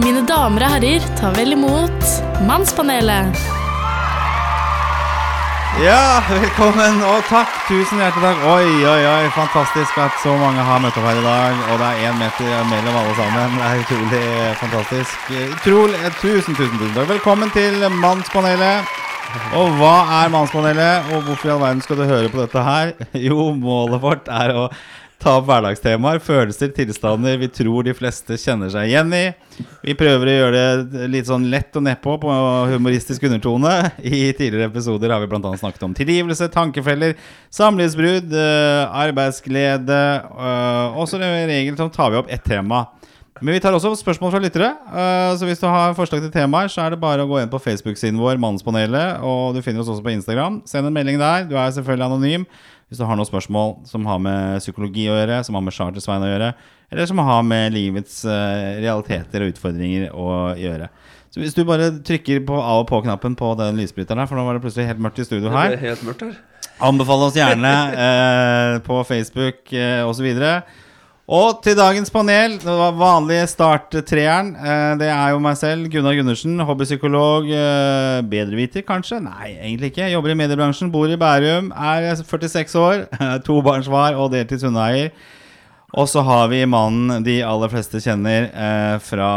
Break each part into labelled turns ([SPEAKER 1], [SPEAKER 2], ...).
[SPEAKER 1] Mine damer og herrer, ta vel imot Mannspanelet.
[SPEAKER 2] Ja, velkommen og takk. Tusen hjertelig takk. Oi, oi, oi. Fantastisk at så mange har møtt opp her i dag. Og det er én meter mellom alle sammen. Det er utrolig fantastisk. Utrolig, Tusen, tusen, tusen takk. Velkommen til Mannspanelet. Og hva er Mannspanelet, og hvorfor i all verden skal du høre på dette her? Jo, målet vårt er å ta opp hverdagstemaer, følelser, tilstander vi tror de fleste kjenner seg igjen i. Vi prøver å gjøre det litt sånn lett og nedpå på humoristisk undertone. I tidligere episoder har vi bl.a. snakket om tilgivelse, tankefeller, samlivsbrudd, eh, arbeidsglede. eh, Og så regel så tar vi opp ett tema. Men vi tar også spørsmål fra lyttere. eh, Så hvis du har forslag til temaer, så er det bare å gå inn på Facebook-siden vår, Mannspanelet. Og du finner oss også på Instagram. Send en melding der. Du er selvfølgelig anonym. Hvis du har noen spørsmål som har med psykologi å gjøre, som har med Charter-Svein å gjøre, eller som har med livets eh, realiteter og utfordringer å gjøre. Så hvis du bare trykker på av og på-knappen på den lysbryteren her, for nå var det plutselig helt mørkt i studio her.
[SPEAKER 3] Det ble helt mørkt her.
[SPEAKER 2] Anbefale oss gjerne eh, på Facebook eh, osv. Og til dagens panel, det var vanlig starttreeren. Eh, det er jo meg selv, Gunnar Gundersen, hobbypsykolog. Eh, bedreviter, kanskje? Nei, egentlig ikke. Jobber i mediebransjen, bor i Bærum, er 46 år, tobarnsfar og deltids hundeeier. Og så har vi mannen de aller fleste kjenner eh, fra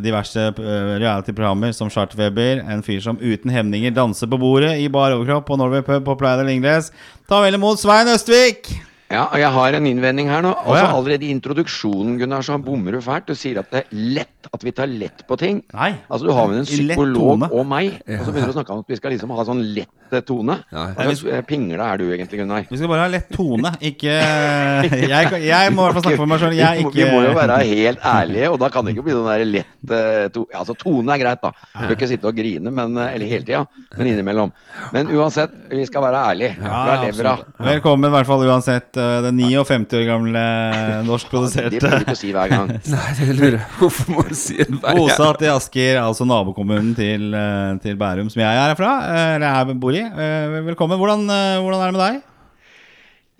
[SPEAKER 2] diverse eh, reality-programmer som Chartweber. En fyr som uten hemninger danser på bordet i bar overkropp på Norway Pub på Playa del Ingles. Ta vel imot Svein Østvik!
[SPEAKER 4] Ja, og jeg har en innvending her nå. Altså
[SPEAKER 2] ja.
[SPEAKER 4] Allerede i introduksjonen Gunnar, så bommer du fælt. Du sier at det er lett, at vi tar lett på ting.
[SPEAKER 2] Nei.
[SPEAKER 4] Altså Du har med en psykolog og meg, og så begynner du å snakke om at vi skal liksom ha sånn lett eh, tone.
[SPEAKER 3] Ja.
[SPEAKER 4] Slags eh, pingle er du egentlig, Gunnar?
[SPEAKER 2] Vi skal bare ha lett tone, ikke Jeg, jeg må i hvert fall snakke for meg sjøl. Ikke
[SPEAKER 4] vi må jo være helt ærlige, og da kan det ikke bli sånn der lett tone to, Altså Tone er greit, da. Du bør ikke sitte og grine, men, eh, eller hele tida, men innimellom. Men uansett, vi skal være ærlige.
[SPEAKER 2] Ja,
[SPEAKER 4] levra.
[SPEAKER 2] Velkommen i hvert fall uansett. Den 59 år gamle
[SPEAKER 4] Det
[SPEAKER 2] norskproduserte
[SPEAKER 4] burde du ikke si hver gang.
[SPEAKER 3] Nei, det lurer Hvorfor må du si det hver gang?
[SPEAKER 2] Bosatt i Asker, altså nabokommunen til, eh, til Bærum, som jeg er herfra. eh, Eller jeg bor i. Eh, Velkommen. Hvordan, hvordan er det med deg?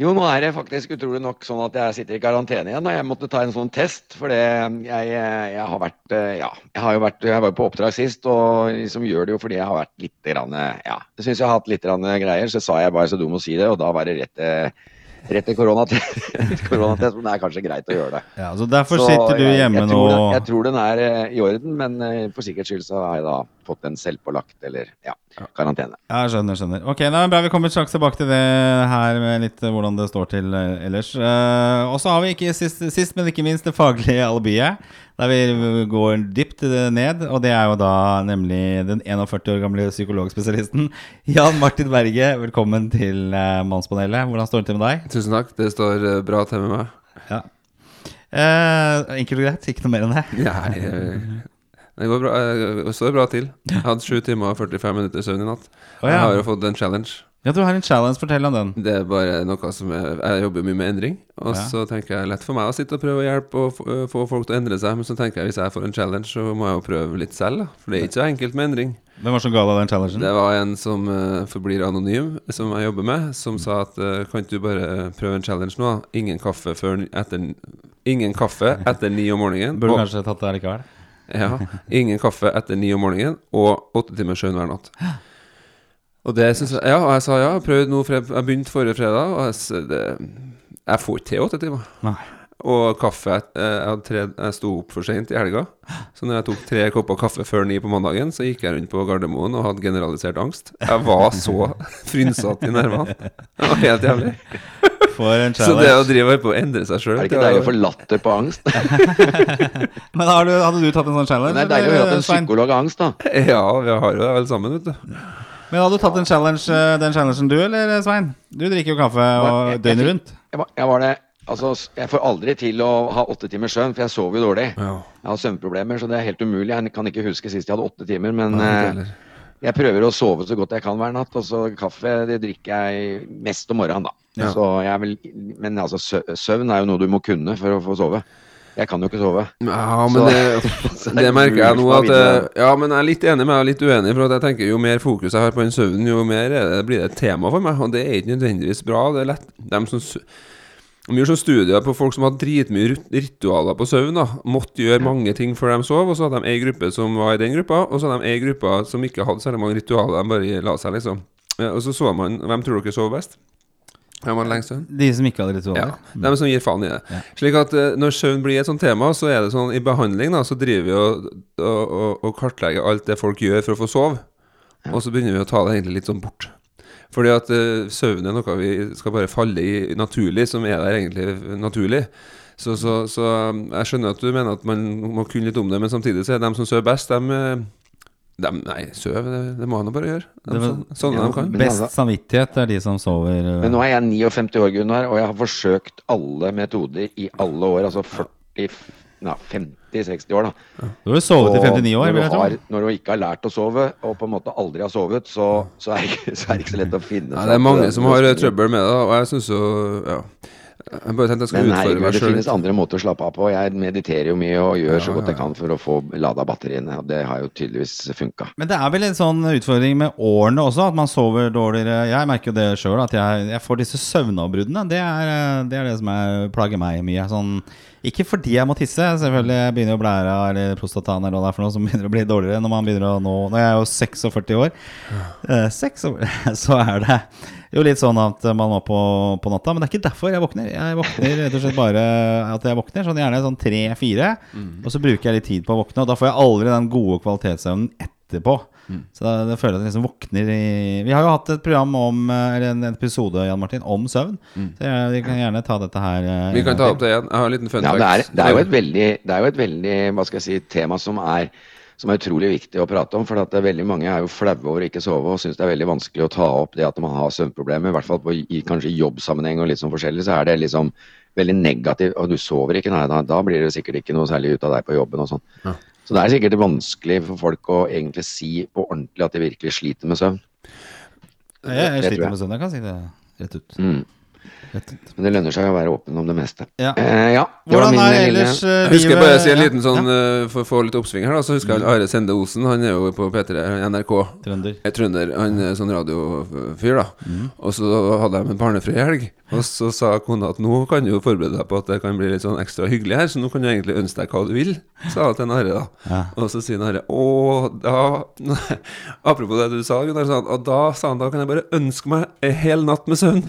[SPEAKER 4] Jo, nå er det faktisk utrolig nok sånn at jeg sitter i karantene igjen. Og jeg måtte ta en sånn test, for jeg, jeg har vært Ja, jeg har jo vært Jeg var jo på oppdrag sist, og liksom gjør det jo fordi jeg har vært litt grann, Ja, jeg syns jeg har hatt litt grann greier. Så sa jeg bare så dum å si det, og da var det rett Rett til koronatest, koronatest, men det er kanskje greit å gjøre det.
[SPEAKER 2] Ja, så Derfor
[SPEAKER 4] Så
[SPEAKER 2] sitter du
[SPEAKER 4] jeg-
[SPEAKER 2] hjemme
[SPEAKER 4] jeg
[SPEAKER 2] nå.
[SPEAKER 4] Den, jeg tror den er eh, i orden, men eh, for sikkerhets skyld så har jeg da fått den selvpålagt, eller ja, karantene.
[SPEAKER 2] Ja, jeg skjønner, skjønner. Ok, da men bra, Vi kommer straks tilbake til det her med litt eh, hvordan det står til eh, ellers. Uh, og så har vi ikke sist, sist, men ikke minst det faglige alibiet. Der vi går dypt ned, og det er jo da nemlig den 41 år gamle psykologspesialisten Jan Martin Berge. Velkommen til uh, Mannspanelet. Hvordan står det til med deg?
[SPEAKER 3] Tusen takk. Det står bra til med meg.
[SPEAKER 2] Ja. Uh, enkelt og greit, ikke noe mer enn det.
[SPEAKER 3] Nei, eh, det går bra. eh, Det står bra til. Jeg hadde 7 timer og 45 minutter søvn i natt.
[SPEAKER 2] Ja.
[SPEAKER 3] Jeg har jo fått en challenge.
[SPEAKER 2] Ja, du har en challenge. Fortell om den.
[SPEAKER 3] Det er bare noe som jeg, jeg jobber mye med endring. Og
[SPEAKER 2] Ja.
[SPEAKER 3] så tenker jeg lett for meg å sitte og prøve å hjelpe og få, øh, folk til å endre seg. Men så tenker jeg hvis jeg får en challenge, så må jeg jo prøve litt selv. da For det er ikke så enkelt med endring.
[SPEAKER 2] Hvem var som ga deg den challengen?
[SPEAKER 3] Det var en som uh, forblir anonym, som jeg jobber med, som sa at uh, kan ikke du bare eh, prøve en challenge nå? Ingen kaffe før etter Ingen kaffe etter ni om morgenen.
[SPEAKER 2] Burde
[SPEAKER 3] og,
[SPEAKER 2] kanskje tatt det likevel.
[SPEAKER 3] Ja, ingen kaffe etter ni om morgenen og åtte timers søvn hver natt. Og det synes jeg Ja, og jeg sa ja. Jeg prøvde nå Jeg begynte forrige fredag, og jeg, det, jeg får til åtte timer.
[SPEAKER 2] Nei.
[SPEAKER 3] Og kaffe eh, Jeg, hadde tre, jeg sto opp for seint i helga. Så når jeg tok tre kopper kaffe før ni på mandagen, så gikk jeg rundt på Gardermoen og hadde generalisert angst. Jeg var så frynsete i nervene. Det var helt jævlig.
[SPEAKER 2] For en
[SPEAKER 3] Så det å drive på å endre seg sjøl
[SPEAKER 4] Er det ikke deilig å få latter på angst?
[SPEAKER 2] Men har du, hadde du tatt en sånn challenge?
[SPEAKER 4] Men det er deilig å høre at en psykolog har angst, da.
[SPEAKER 3] Ja, vi har jo det alle sammen, vet du.
[SPEAKER 2] Men hadde du tatt en challenge, eh, den challengen du, eller Svein? Du drikker jo kaffe og døgnet rundt.
[SPEAKER 4] Jeg var, jeg var det Altså, jeg får aldri til å ha åtte timers søvn, for jeg sover jo dårlig.
[SPEAKER 3] Ja.
[SPEAKER 4] Jeg har søvnproblemer, så det er helt umulig. Jeg kan ikke huske sist jeg hadde åtte timer, men
[SPEAKER 3] Nei,
[SPEAKER 4] eh, jeg prøver å sove så godt jeg kan hver natt. Og så kaffe det drikker jeg mest om morgenen, da.
[SPEAKER 3] Ja.
[SPEAKER 4] Så jeg vil, men altså, søvn er jo noe du må kunne for å få sove. Jeg kan jo ikke sove.
[SPEAKER 3] Ja, men
[SPEAKER 4] Så-
[SPEAKER 3] det, det merker jeg nå at eh, Ja, men jeg er litt enig med deg og litt uenig. For at jeg tenker Jo mer fokus jeg har på den søvnen, jo mer er det, blir det et tema for meg. Og det er ikke nødvendigvis bra. Det er lett Dem som gjorde sånn studier på folk som hadde dritmye rit- ritualer på søvn. da Måtte gjøre mange ting før de sov. Og så hadde de ei gruppe som var i den gruppa, og så hadde de ei gruppe som ikke hadde særlig mange ritualer. De bare la seg, liksom. Og så så man Hvem tror dere sov best? Hvem hadde lengst søvn?
[SPEAKER 2] De som ikke hadde ritualer.
[SPEAKER 3] Ja, de som gir faen i det. Slik at eh, når søvn blir et sånt tema, så er det sånn i behandling da, så driver vi og, og, og, og kartlegger alt det folk gjør for å få sove, og så begynner vi å ta det egentlig litt sånn bort. Fordi at uh, søvn er noe vi skal bare falle i naturlig, som er der egentlig naturlig. Så, så, så um, jeg skjønner at du mener at man må kunne litt om det, men samtidig så er de som sover best, de, de Nei, søv, det, det må han jo bare gjøre. De,
[SPEAKER 2] Det
[SPEAKER 3] sånn,
[SPEAKER 4] Ja,
[SPEAKER 3] de kan.
[SPEAKER 2] Best
[SPEAKER 4] altså-
[SPEAKER 2] samvittighet er de som sover øh,
[SPEAKER 4] Men nå er jeg 59 år, Gunnar, og jeg har forsøkt alle metoder i alle år. Altså 40, ja, 50-60 år, da.
[SPEAKER 2] Du har jo sovet i 59 år, vil jeg tro.
[SPEAKER 4] når du ikke har lært å sove, og på en måte aldri har sovet, så, så, er, det ikke, så er det ikke så lett å finne
[SPEAKER 3] Ja, det er mange som har eh, trøbbel med det, og jeg syns jo Ja. Jeg bare tenkte jeg skulle utfordre meg sjøl.
[SPEAKER 4] det
[SPEAKER 3] selv.
[SPEAKER 4] finnes andre måter å slappe av på. Jeg mediterer jo mye og gjør så
[SPEAKER 3] Ja,
[SPEAKER 4] godt jeg kan for å få lada batteriene. Og det har jo tydeligvis funka.
[SPEAKER 2] Men det er vel en sånn utfordring med årene også, at man sover dårligere. Jeg merker jo det sjøl, at jeg, jeg får disse søvnavbruddene. Det er øh, det, er det som er, plager meg mye. Sånn, ikke fordi jeg må tisse, selvfølgelig jeg begynner jo blæra eller prostataen eller hva det er for noe som begynner å bli dårligere når man begynner å nå Når jeg er jo 46 år, eh, seks år, så er det jo litt sånn at man må på, på natta. Men det er ikke derfor jeg våkner. Jeg våkner rett og slett bare at jeg våkner. Sånn gjerne sånn tre-fire. Og så bruker jeg litt tid på å våkne, og da får jeg aldri den gode kvalitetssøvnen etterpå. Så da, da føler jeg at jeg liksom våkner i Vi har jo hatt et program om eh, Eller en episode Jan Martin, om søvn. Så jeg, vi kan gjerne ta dette her. eh,
[SPEAKER 3] Vi kan ta opp det igjen. Jeg har en liten fun
[SPEAKER 4] Ja, det, er, det, er jo et veldig, det er jo et veldig hva skal jeg si, tema som er, som er utrolig viktig å prate om. For at det er veldig mange er jo flaue over å ikke sove og syns det er veldig vanskelig å ta opp det at man har søvnproblemer. I hvert fall på, i kanskje jobbsammenheng og litt sånn forskjellig, så er det liksom veldig negativt. Og du sover ikke, nei, da, da blir det sikkert ikke noe særlig ut av deg på jobben og sånn. Så det er sikkert vanskelig for folk å egentlig si på ordentlig at de virkelig sliter med søvn.
[SPEAKER 2] Jeg, jeg sliter med søvn, jeg kan si det rett ut.
[SPEAKER 4] Mm. Men det lønner seg å være åpen om det meste.
[SPEAKER 2] Ja.
[SPEAKER 4] Eh, ja, det
[SPEAKER 2] Hvordan er ellers eh,
[SPEAKER 3] Jeg husker bare å si en liten sånn
[SPEAKER 2] ja.
[SPEAKER 3] eh, For å få litt oppsving her, da. Så husker jeg Are Sende Osen. Han er jo på P3, NRK.
[SPEAKER 2] Trønder.
[SPEAKER 3] Er trønder. Han er sånn radiofyr, da. Og så hadde jeg en barnefri helg. Og så sa kona at nå kan du jo forberede deg på at det kan bli litt sånn ekstra hyggelig her, så nå kan du egentlig ønske deg hva du vil, sa hun til Are, da.
[SPEAKER 2] Ja.
[SPEAKER 3] Og så sier Are å, da Apropos det du sa, Gunnar, og da sa han da kan jeg bare ønske meg en hel natt med søvn.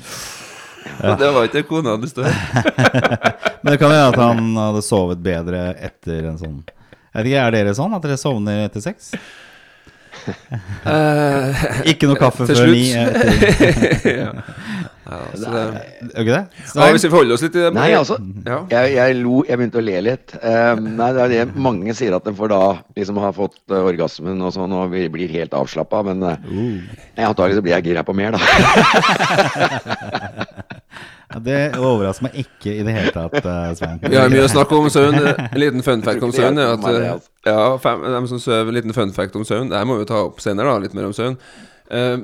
[SPEAKER 3] Og det var ikke det kona du høre.
[SPEAKER 2] Men det kan hende at han hadde sovet bedre etter en sånn Jeg vet ikke, Er dere sånn at dere sovner etter sex?
[SPEAKER 3] Eh,
[SPEAKER 2] Ikke noe kaffe før ni? Etter,
[SPEAKER 3] ja. Ja, så det,
[SPEAKER 2] er ikke det?
[SPEAKER 3] ja, hvis vi forholder oss litt til det
[SPEAKER 4] Nei, altså,
[SPEAKER 3] ja.
[SPEAKER 4] Jeg, jeg lo, jeg begynte å le litt. Um, nei, det er det Mange sier at de får da liksom har fått uh, orgasmen og sånn og blir helt avslappa, men uh, antagelig så blir jeg gira på mer, da.
[SPEAKER 2] Ja, det overrasker meg ikke i det hele tatt, eh, Svein.
[SPEAKER 3] Vi har mye å snakke om søvn. En liten fun fact om søvn er at eh, Ja, fem, dem som søver, en liten fun fact om søvn. Det her må vi ta opp senere, da, litt mer om søvn. Eh,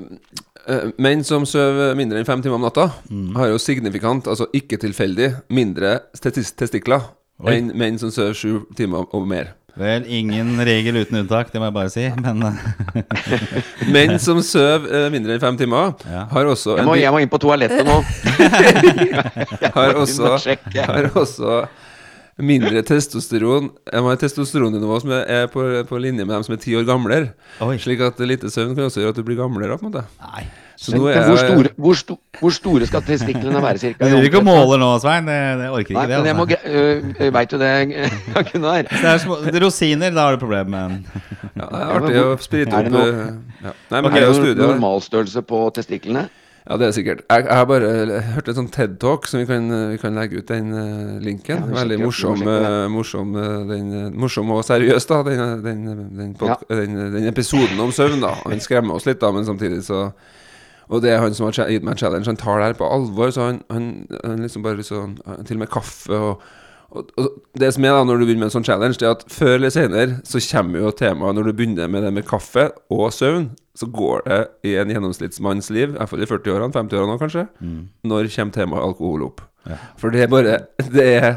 [SPEAKER 3] menn som sover mindre enn fem timer om natta,
[SPEAKER 2] Mm.
[SPEAKER 3] har jo signifikant, altså ikke tilfeldig, mindre testikler enn menn som sover sju timer og mer.
[SPEAKER 2] Vel, ingen regel uten unntak, det må jeg bare si. Men eh,
[SPEAKER 3] Menn som sover eh, mindre enn fem timer,
[SPEAKER 2] Ja.
[SPEAKER 3] har også
[SPEAKER 4] Jeg må, jeg må inn på toalettet nå.
[SPEAKER 3] har også, har også mindre testosteron De har et testosteronnivå som er på, på linje med dem som er ti år gamlere. Slik at lite søvn kan også gjøre at du blir gamlere. på en måte
[SPEAKER 2] Nei.
[SPEAKER 3] Så
[SPEAKER 4] Men
[SPEAKER 3] nå er
[SPEAKER 4] hvor, store, hvor, sto, hvor store skal testiklene være, cirka?
[SPEAKER 2] Jeg driver ikke og måler nå, Svein. Det, det orker ikke
[SPEAKER 4] Nei,
[SPEAKER 2] det.
[SPEAKER 4] men jeg må
[SPEAKER 2] Altså.
[SPEAKER 4] uh, Veit du det, Gunnar?
[SPEAKER 2] Det er små, det er rosiner, da har du problem med
[SPEAKER 3] ja, Det er artig å sprite opp eh, ja. Nei, men
[SPEAKER 4] Er
[SPEAKER 3] det
[SPEAKER 4] det
[SPEAKER 3] noe
[SPEAKER 4] noen normalstørrelse på testiklene?
[SPEAKER 3] Ja, det er sikkert. Jeg, jeg har bare hørt en sånn TED-talk som vi kan, vi kan legge ut den eh, linken.
[SPEAKER 4] Ja,
[SPEAKER 3] Veldig morsom, eh, morsom, eh, den, eh, morsom og seriøs, da. Den, den, den, ja. den, den episoden om søvn, da. Den skremmer oss litt, da, men samtidig så Og det er han som har gitt meg en challenge. Han tar det her på alvor, så han, han, han liksom bare sånn Til og med kaffe og og, det som er da når du begynner med en sånn challenge, Det er at før eller senere så kommer jo temaet Når du begynner med det med kaffe og søvn, så går det i en gjennomsnittsmanns liv, iallfall i 40-årene, 50-årene nå kanskje, når kommer temaet alkohol opp.
[SPEAKER 2] Ja.
[SPEAKER 3] For det er bare Det er,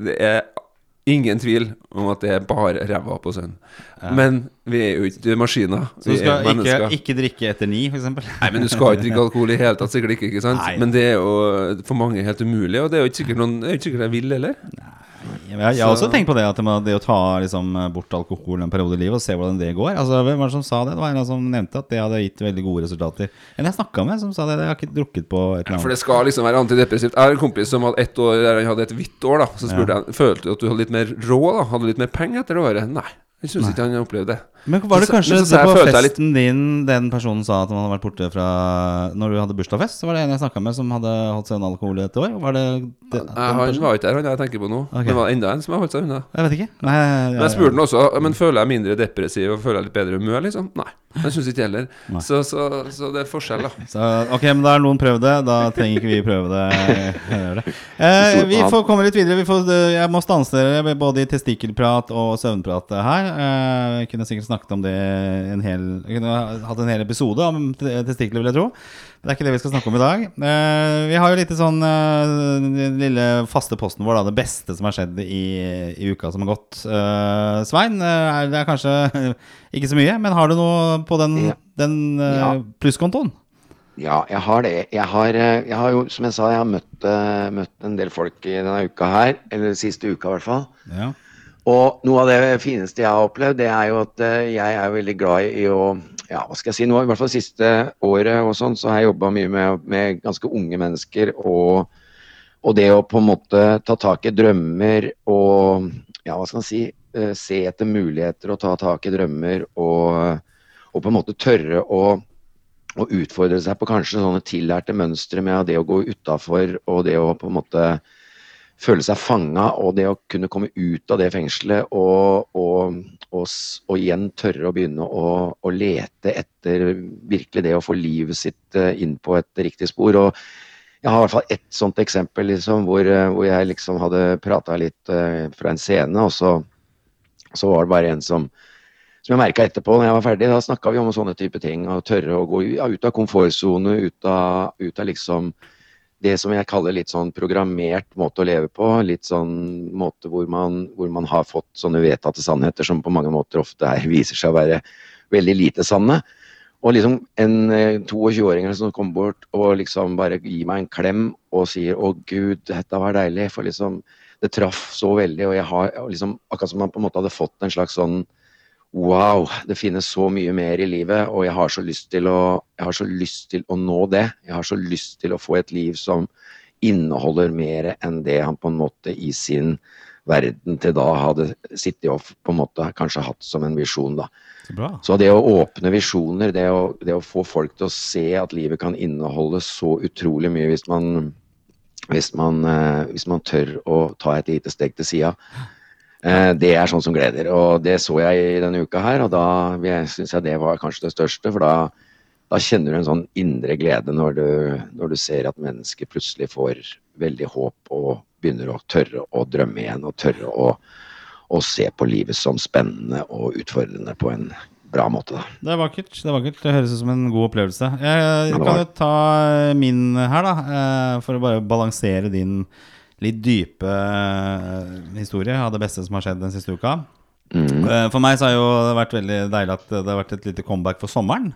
[SPEAKER 3] det er ingen tvil om at det er bare ræva på sønnen. Men vi er jo ikke maskiner.
[SPEAKER 2] Så du skal ikke, ikke drikke etter ni, f.eks.?
[SPEAKER 3] Nei, men du skal ikke drikke alkohol i hele tatt, sikkert ikke. ikke sant?
[SPEAKER 2] Nei.
[SPEAKER 3] Men det er jo for mange helt umulig, og det er jo ikke sikkert noen Det er jo ikke sikkert jeg vil heller.
[SPEAKER 2] Jeg, jeg har også tenkt på det, at det, å ta liksom, bort alkohol en periode i livet og se hvordan det går. Altså, Hvem var det som sa det? Det var en som nevnte at det hadde gitt veldig gode resultater. En jeg snakka med, som sa det. Jeg har ikke drukket på et eller
[SPEAKER 3] For
[SPEAKER 2] annet.
[SPEAKER 3] det skal liksom være antidepressivt. Jeg har en kompis som hadde ett år der han hadde et hvitt år. da Så spurte jeg Følte du at du hadde litt mer råd. da Hadde du litt mer penger etter det året. Nei, jeg syns ikke han opplevde det.
[SPEAKER 2] Men var det kanskje
[SPEAKER 3] så, så
[SPEAKER 2] det på
[SPEAKER 3] litt-
[SPEAKER 2] festen din den personen sa at han hadde vært borte fra Når du hadde bursdagsfest? Så var det en jeg snakka med som hadde holdt seg unna alkohol i et år? Var det, det
[SPEAKER 3] Nei, han var ikke der, han jeg tenker på nå.
[SPEAKER 2] Okay.
[SPEAKER 3] Det var enda en som har holdt seg unna.
[SPEAKER 2] Jeg vet ikke. Nei,
[SPEAKER 3] Men jeg spurte han også Men føler jeg mindre depressiv og føler jeg litt bedre humør. liksom Nei, det syns ikke heller. Så, så, så det er forskjell, da.
[SPEAKER 2] Så, ok, men da har noen prøvd det. Da trenger ikke vi prøve det. Det. Eh, vi får komme litt videre. Vi får, eh, jeg må stanse dere både i testikkelprat og søvnprat her. Eh, kunne sikkert snakket om det en hel Vi kunne hatt en hel episode om testikler, vil jeg tro. Men det er ikke det vi skal snakke om i dag. Eh, vi har jo litt sånn eh, den lille faste posten vår, da. Det beste som har skjedd i, i uka som har gått. Eh, Svein, det er kanskje ikke så mye, men har du noe på den, den
[SPEAKER 4] Ja.
[SPEAKER 2] plusskontoen?
[SPEAKER 4] Ja, jeg har det. Jeg har, jeg har jo, som jeg sa, jeg har møtt, møtt en del folk i denne uka her. Eller siste uka, i hvert fall.
[SPEAKER 2] Ja.
[SPEAKER 4] Og noe av det fineste jeg har opplevd, det er jo at eh, jeg er veldig glad i å Ja, hva skal jeg si nå? I hvert fall siste året og sånn, så har jeg jobba mye med, med ganske unge mennesker. Og, og det å på en måte ta tak i drømmer og Ja, hva skal man si? eh, se etter muligheter og ta tak i drømmer og, og på en måte tørre å å utfordre seg på kanskje sånne tillærte mønstre med det å gå utafor og det å på en måte føle seg fanga og det å kunne komme ut av det fengselet og, og, og, og igjen tørre å begynne å, å lete etter virkelig det å få livet sitt eh, inn på et riktig spor. Og jeg har i hvert fall ett sånt eksempel liksom, hvor, eh, hvor jeg liksom hadde prata litt uh, fra en scene, og så, så var det bare en som som jeg merka etterpå når jeg var ferdig, da snakka vi om sånne type ting. Å tørre å gå ut av komfortsone, ut ut av liksom det som jeg kaller litt sånn programmert måte å leve på. Litt sånn måte hvor man, hvor man har fått sånne vedtatte sannheter som på mange måter ofte er, viser seg å være veldig lite sanne. Og liksom en eh, 22-åring som kommer bort og liksom bare gir meg en klem og sier 'Å, gud, dette var deilig', for liksom Det traff så veldig, og jeg har liksom Akkurat som man på en måte hadde fått en slags sånn Wow, det finnes så mye mer i livet, og jeg har så lyst til å, jeg har så lyst til å nå det. Jeg har så lyst til å få et liv som inneholder mer enn det han på en måte i sin verden til da hadde sittet og på en måte kanskje hatt som en visjon. da.
[SPEAKER 2] Så bra.
[SPEAKER 4] Så det å åpne visjoner, det å, det å få folk til å se at livet kan inneholde så utrolig mye hvis man, hvis man, eh, hvis man tør å ta et lite steg til sida, det er sånn som gleder. Og det så jeg i denne uka her, og da syns jeg det var kanskje det største. For da, da kjenner du en sånn indre glede når du, når du ser at mennesker plutselig får veldig håp og begynner å tørre å drømme igjen, og tørre å, å se på livet som spennende og utfordrende på en bra måte. da.
[SPEAKER 2] Det er vakkert. Det er vakkert Det høres ut som en god opplevelse. Jeg
[SPEAKER 4] jeg
[SPEAKER 2] kan jo ta min her, da, eh, for å bare balansere din litt dype historier historie av det beste som har skjedd den siste uka.
[SPEAKER 4] Mm.
[SPEAKER 2] Eh, For meg så har jo det vært veldig deilig at det har vært et lite comeback for sommeren.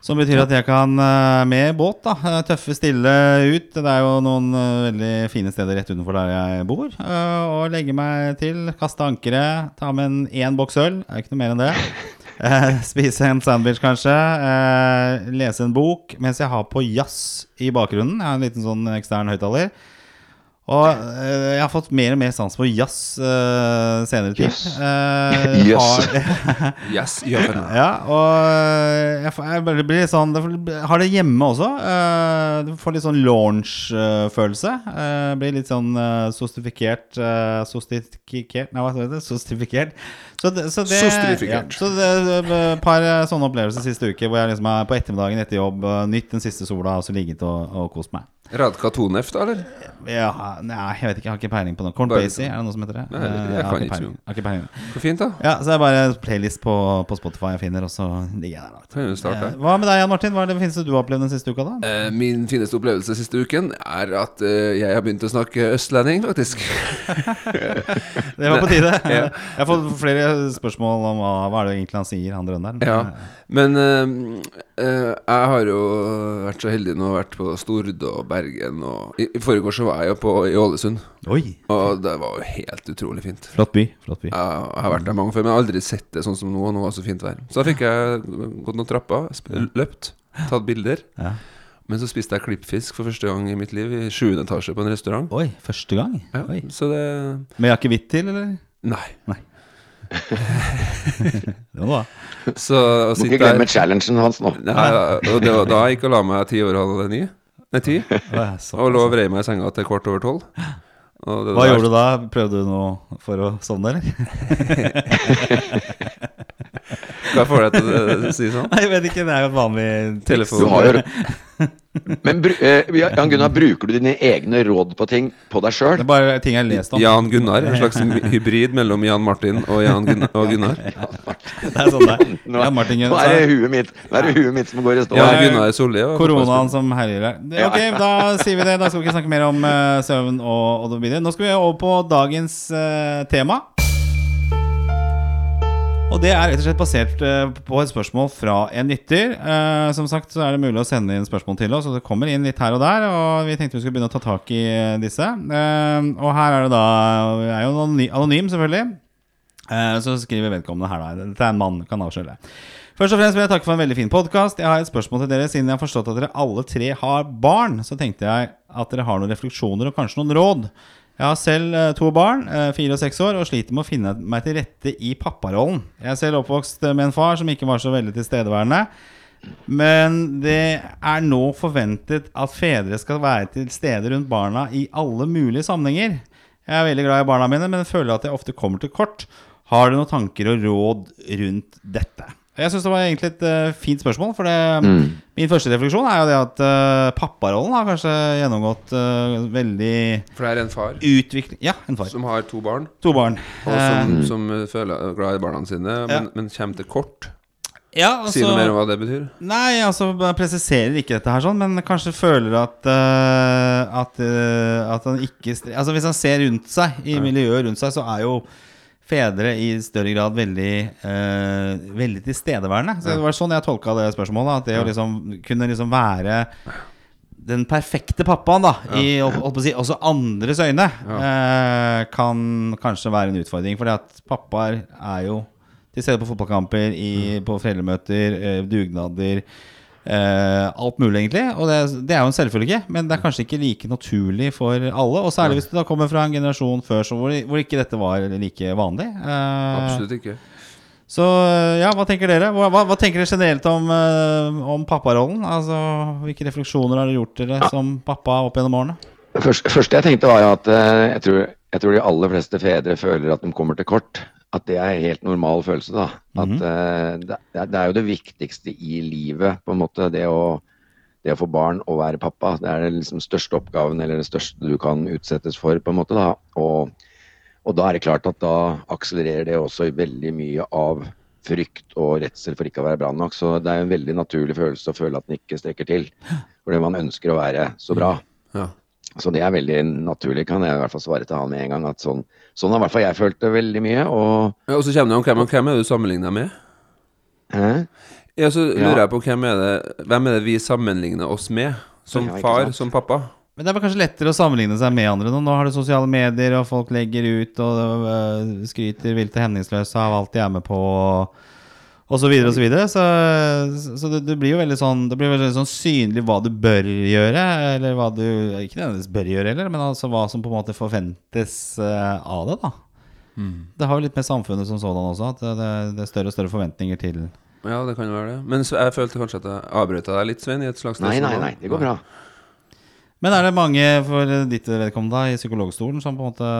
[SPEAKER 2] Som betyr at jeg kan eh, med båt da eh, tøffe stille ut. Det er jo noen eh, veldig fine steder rett utenfor der jeg bor. eh, Og legge meg til, kaste ankeret, ta med en én boks øl. Det Er ikke noe mer enn det. Eh, spise en sandwich, kanskje. Eh, lese en bok mens jeg har på jazz i bakgrunnen. Jeg har en liten sånn ekstern høyttaler. Og eh, jeg har fått mer og mer sans for jazz uh, senere tid.
[SPEAKER 4] Jazz.
[SPEAKER 2] Eh,
[SPEAKER 4] Jazz.
[SPEAKER 3] Yes,
[SPEAKER 2] ja, og jeg, får, jeg blir litt sånn det Har det hjemme også. Uh, du får litt sånn launch-følelse. Uh, blir litt sånn uh, sostifikert uh, Sostikert Nei, hva heter det? Sostifikert. Så det, så det,
[SPEAKER 3] Sostrifikert.
[SPEAKER 2] Ja, så det er et par sånne opplevelser siste uke hvor jeg liksom er på ettermiddagen etter jobb, uh, nytt den siste sola og så ligget og, og kost meg.
[SPEAKER 3] Radka Tonef, da, eller?
[SPEAKER 2] Ja, nei, jeg vet ikke, jeg har ikke peiling på noe. Corn
[SPEAKER 3] Bare-
[SPEAKER 2] Basie, er det noe som heter det?
[SPEAKER 3] Nei, jeg
[SPEAKER 2] Eh,
[SPEAKER 3] kan
[SPEAKER 2] har
[SPEAKER 3] ikke
[SPEAKER 2] peiling.
[SPEAKER 3] så. Hvor fint, da.
[SPEAKER 2] Ja, så det er bare en playlist på, på Spotify jeg finner, og så ligger jeg der.
[SPEAKER 3] Kan starte.
[SPEAKER 2] Eh, Hva med deg, Jan Martin? Hva er det fineste du har opplevd den siste uka, da?
[SPEAKER 3] Eh, Min fineste opplevelse siste uken er at jeg har begynt å snakke østlending, faktisk.
[SPEAKER 2] Det var på tide.
[SPEAKER 3] Ja.
[SPEAKER 2] Jeg har fått flere spørsmål om hva, hva er det egentlig han sier, han drønneren.
[SPEAKER 3] Ja. Men eh, jeg har jo vært så heldig nå å vært på Stord og Bergen og I, i forrige år så var jeg jo på i Ålesund,
[SPEAKER 2] Oi,
[SPEAKER 3] og det var jo helt utrolig fint.
[SPEAKER 2] flott by. Flott by.
[SPEAKER 3] Jeg, jeg har vært der mange før, men jeg har aldri sett det sånn som nå. Og nå var det så fint vær. Så da fikk jeg gått noen trapper, løpt, tatt bilder.
[SPEAKER 2] Ja.
[SPEAKER 3] Men så spiste jeg klippfisk for første gang i mitt liv, i sjuende etasje på en restaurant.
[SPEAKER 2] Oi, første gang?
[SPEAKER 3] Ja,
[SPEAKER 2] Oi.
[SPEAKER 3] så det
[SPEAKER 2] Med akevitt til, eller?
[SPEAKER 3] Nei.
[SPEAKER 2] Det var da.
[SPEAKER 3] Så å
[SPEAKER 4] Må
[SPEAKER 3] sitte
[SPEAKER 4] ikke glemme
[SPEAKER 3] der
[SPEAKER 4] challengen hans nå.
[SPEAKER 3] Nei, og det var da jeg gikk og la meg ti over halv ni. Nei, ti. Og lå og vrei meg i senga til kvart over tolv. Og det
[SPEAKER 2] Hva
[SPEAKER 3] der-
[SPEAKER 2] gjorde du da? Prøvde du noe for å sovne, eller?
[SPEAKER 3] Hva får deg til å si sånn?
[SPEAKER 2] Nei, jeg vet ikke, det er jo et vanlig
[SPEAKER 3] Telefon.
[SPEAKER 4] Du har jo Men eh, Jan Gunnar, bruker du dine egne råd på ting på deg
[SPEAKER 2] Det er bare ting jeg har lest om.
[SPEAKER 3] Jan Gunnar. En slags hybrid mellom Jan Martin og Jan Gunnar. Og Gunnar.
[SPEAKER 2] Det er sånn det er.
[SPEAKER 4] Nå,
[SPEAKER 2] Jan Martin
[SPEAKER 4] nå er det huet mitt Nå er det huet mitt som går i stå.
[SPEAKER 2] Ja,
[SPEAKER 3] Jan Gunnar Solli.
[SPEAKER 2] Koronaen som herjer her. Ok, da sier vi det. Da skal vi ikke snakke mer om uh, søvn og, og det. Nå skal vi over på dagens uh, tema. Og det er rett og slett basert eh, på et spørsmål fra en lytter. Eh, som sagt så er det mulig å sende inn spørsmål til oss, og det kommer inn litt her og der. Og vi tenkte vi skulle begynne å ta tak i eh, disse. Og her er det da Jeg er jo anonym, selvfølgelig. Så skriver vedkommende her da Dette er en mann, kan avsløre. Først og fremst vil jeg takke for en veldig fin podkast. Jeg har et spørsmål til dere. Siden jeg har forstått at dere alle tre har barn, så tenkte jeg at dere har noen refleksjoner og kanskje noen råd. Jeg har selv eh, to barn, eh, fire og seks år, og sliter med å finne meg til rette i papparollen. Jeg er selv oppvokst eh, med en far som ikke var så veldig tilstedeværende. Men det er nå forventet at fedre skal være til stede rundt barna i alle mulige sammenhenger. Jeg er veldig glad i barna mine, men føler at jeg ofte kommer til kort. Har du noen tanker og råd rundt dette? Jeg syns det var egentlig et uh, fint spørsmål. For det, min første refleksjon er jo det at uh, papparollen har kanskje gjennomgått uh, veldig
[SPEAKER 3] For det er en far
[SPEAKER 2] utvikling Ja, en far.
[SPEAKER 3] som har to barn,
[SPEAKER 2] To barn.
[SPEAKER 3] og som,
[SPEAKER 2] mm.
[SPEAKER 3] som føler er glad i barna sine, men,
[SPEAKER 2] Ja.
[SPEAKER 3] men kommer til kort.
[SPEAKER 2] ja,
[SPEAKER 3] Si noe mer om hva det betyr.
[SPEAKER 2] Nei, altså jeg presiserer ikke dette her sånn, men kanskje føler at uh, At, uh, at han ikke Altså Hvis han ser rundt seg, i miljøet rundt seg, så er jo fedre i større grad veldig eh, Veldig tilstedeværende. Så Det var sånn jeg tolka det spørsmålet. At det å liksom kunne liksom være den perfekte pappaen, da, i holdt på å si, også andres øyne, eh, kan kanskje være en utfordring. Fordi at pappaer er jo til stede på fotballkamper, i, på foreldremøter, eh, dugnader. Eh, alt mulig, egentlig. Og det, det er jo en selvfølge, men det er kanskje ikke like naturlig for alle. Og særlig hvis du da kommer fra en generasjon før så hvor, hvor ikke dette var like vanlig. Eh,
[SPEAKER 3] Absolutt ikke.
[SPEAKER 2] så ja, hva tenker dere? Hva, hva, hva tenker dere generelt om, eh, om papparollen? Altså, Hvilke refleksjoner har dere gjort dere som pappa opp gjennom årene?
[SPEAKER 4] Det første, første jeg tenkte var jo at eh, jeg, tror, jeg tror de aller fleste fedre føler at de kommer til kort. At det er en helt normal følelse. da. At eh, det, er- det er jo det viktigste i livet, på en måte. Det å, det å få barn og være pappa. Det er den liksom største oppgaven, eller det største du kan utsettes for, på en måte. da. Og, og da er det klart at da akselererer det også veldig mye av frykt og redsel for ikke å være bra nok. Så det er en veldig naturlig følelse å føle at den ikke strekker til. Fordi man ønsker å være så bra.
[SPEAKER 3] Ja.
[SPEAKER 4] Så det er veldig naturlig, kan jeg i hvert fall svare til han med en gang. at Sånn, sånn har i hvert fall jeg følt det veldig mye. Og
[SPEAKER 3] Ja, og så kommer det om hvem, hvem er du sammenligner med?
[SPEAKER 4] hæ?
[SPEAKER 3] Ja, så
[SPEAKER 4] Ja.
[SPEAKER 3] lurer jeg på hvem er det Hvem er det vi sammenligner oss med? Som far,
[SPEAKER 4] sant?
[SPEAKER 3] som pappa?
[SPEAKER 2] Men det er vel kanskje lettere å sammenligne seg med andre nå. Nå har du sosiale medier, og folk legger ut og uh, skryter vilt og hemningsløst av alt de er med på, og så videre og så videre. Så, så det, det blir jo veldig sånn Det blir veldig sånn synlig hva du bør gjøre, eller hva du Ikke nødvendigvis bør gjøre heller, men altså hva som på en måte forventes uh, av det, da. Det har jo litt med samfunnet som sådan også, at det, det er større og større forventninger til
[SPEAKER 3] Ja, det kan jo være det. Men jeg følte kanskje at jeg avbrøt deg litt, Svein, i et slags
[SPEAKER 4] Nei, nei, nei, det går bra.
[SPEAKER 2] Men er det mange for ditt vedkommende i psykologstolen som på en måte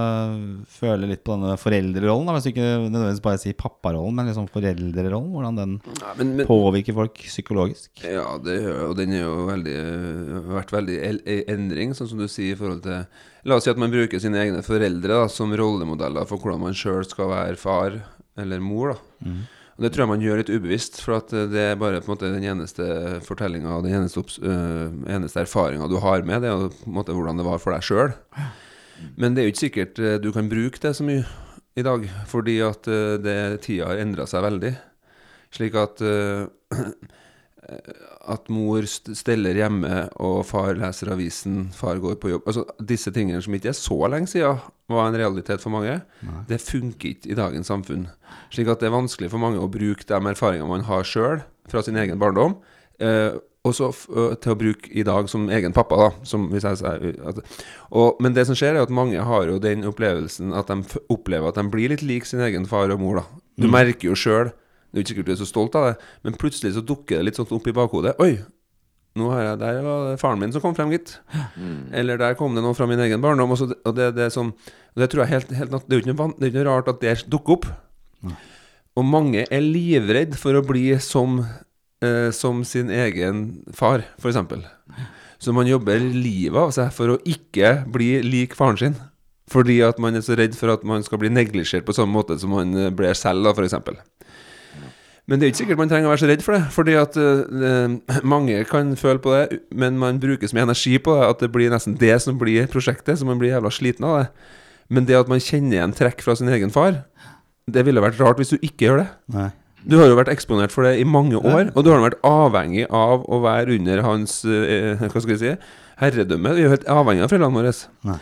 [SPEAKER 2] føler litt på denne foreldrerollen? Da? Hvis du ikke nødvendigvis bare sier papparollen, men liksom foreldrerollen? Hvordan den
[SPEAKER 3] Ja, men, men,
[SPEAKER 2] påvirker folk psykologisk?
[SPEAKER 3] Ja, det, og den er jo veldig, vært veldig el- i endring, sånn som du sier i forhold til La oss si at man bruker sine egne foreldre da, som rollemodeller for hvordan man sjøl skal være far eller mor. da Og Det tror jeg man gjør litt ubevisst, for eh, det er bare en måte den eneste fortellinga og den eneste, øh, eneste erfaringa du har med, det er på en måte hvordan det var for deg sjøl. Men det er jo ikke sikkert eh, du kan bruke det så mye i dag, fordi at det, tida har endra seg veldig. Slik at eh, at mor steller hjemme, og far leser avisen, far går på jobb Altså Disse tingene som ikke er så lenge siden var en realitet for mange, det funker ikke i dagens samfunn. Slik at det er vanskelig for mange å bruke de erfaringene man har sjøl fra sin egen barndom, eh, også f til å bruke i dag som egen pappa. da som jeg sier at, og, Men det som skjer, er at mange har jo den opplevelsen at de opplever at de blir litt lik sin egen far og mor. da Du merker jo sjøl det er jo ikke sikkert du er så stolt av det, men plutselig så dukker det litt sånn opp i bakhodet. Oi, nå har jeg, der var det faren min som kom frem, gitt. Eller der kom det noe fra min egen barndom. Og, så, og det, det er sånn Det tror jeg helt, helt Det er jo ikke ikke noe rart at det dukker opp. Og mange er livredd for å bli som, eh, som sin egen far, f.eks. Så man jobber livet av seg for å ikke bli lik faren sin. Fordi at man er så redd for at man skal bli neglisjert på samme måte som man eh, blir selv, da, f.eks. Men det er ikke sikkert man trenger å være så redd for det. Fordi at uh, mange kan føle på det, men man bruker så mye energi på det at det blir nesten det som blir prosjektet, så man blir jævla sliten av det. Men det at man kjenner igjen trekk fra sin egen far, det ville vært rart hvis du ikke gjør det.
[SPEAKER 2] Nei.
[SPEAKER 3] Du har jo vært eksponert for det i mange år, og du har vært avhengig av å være under hans uh, Hva skal jeg si herredømme. Vi er jo helt avhengig av foreldrene våre.
[SPEAKER 2] Nei.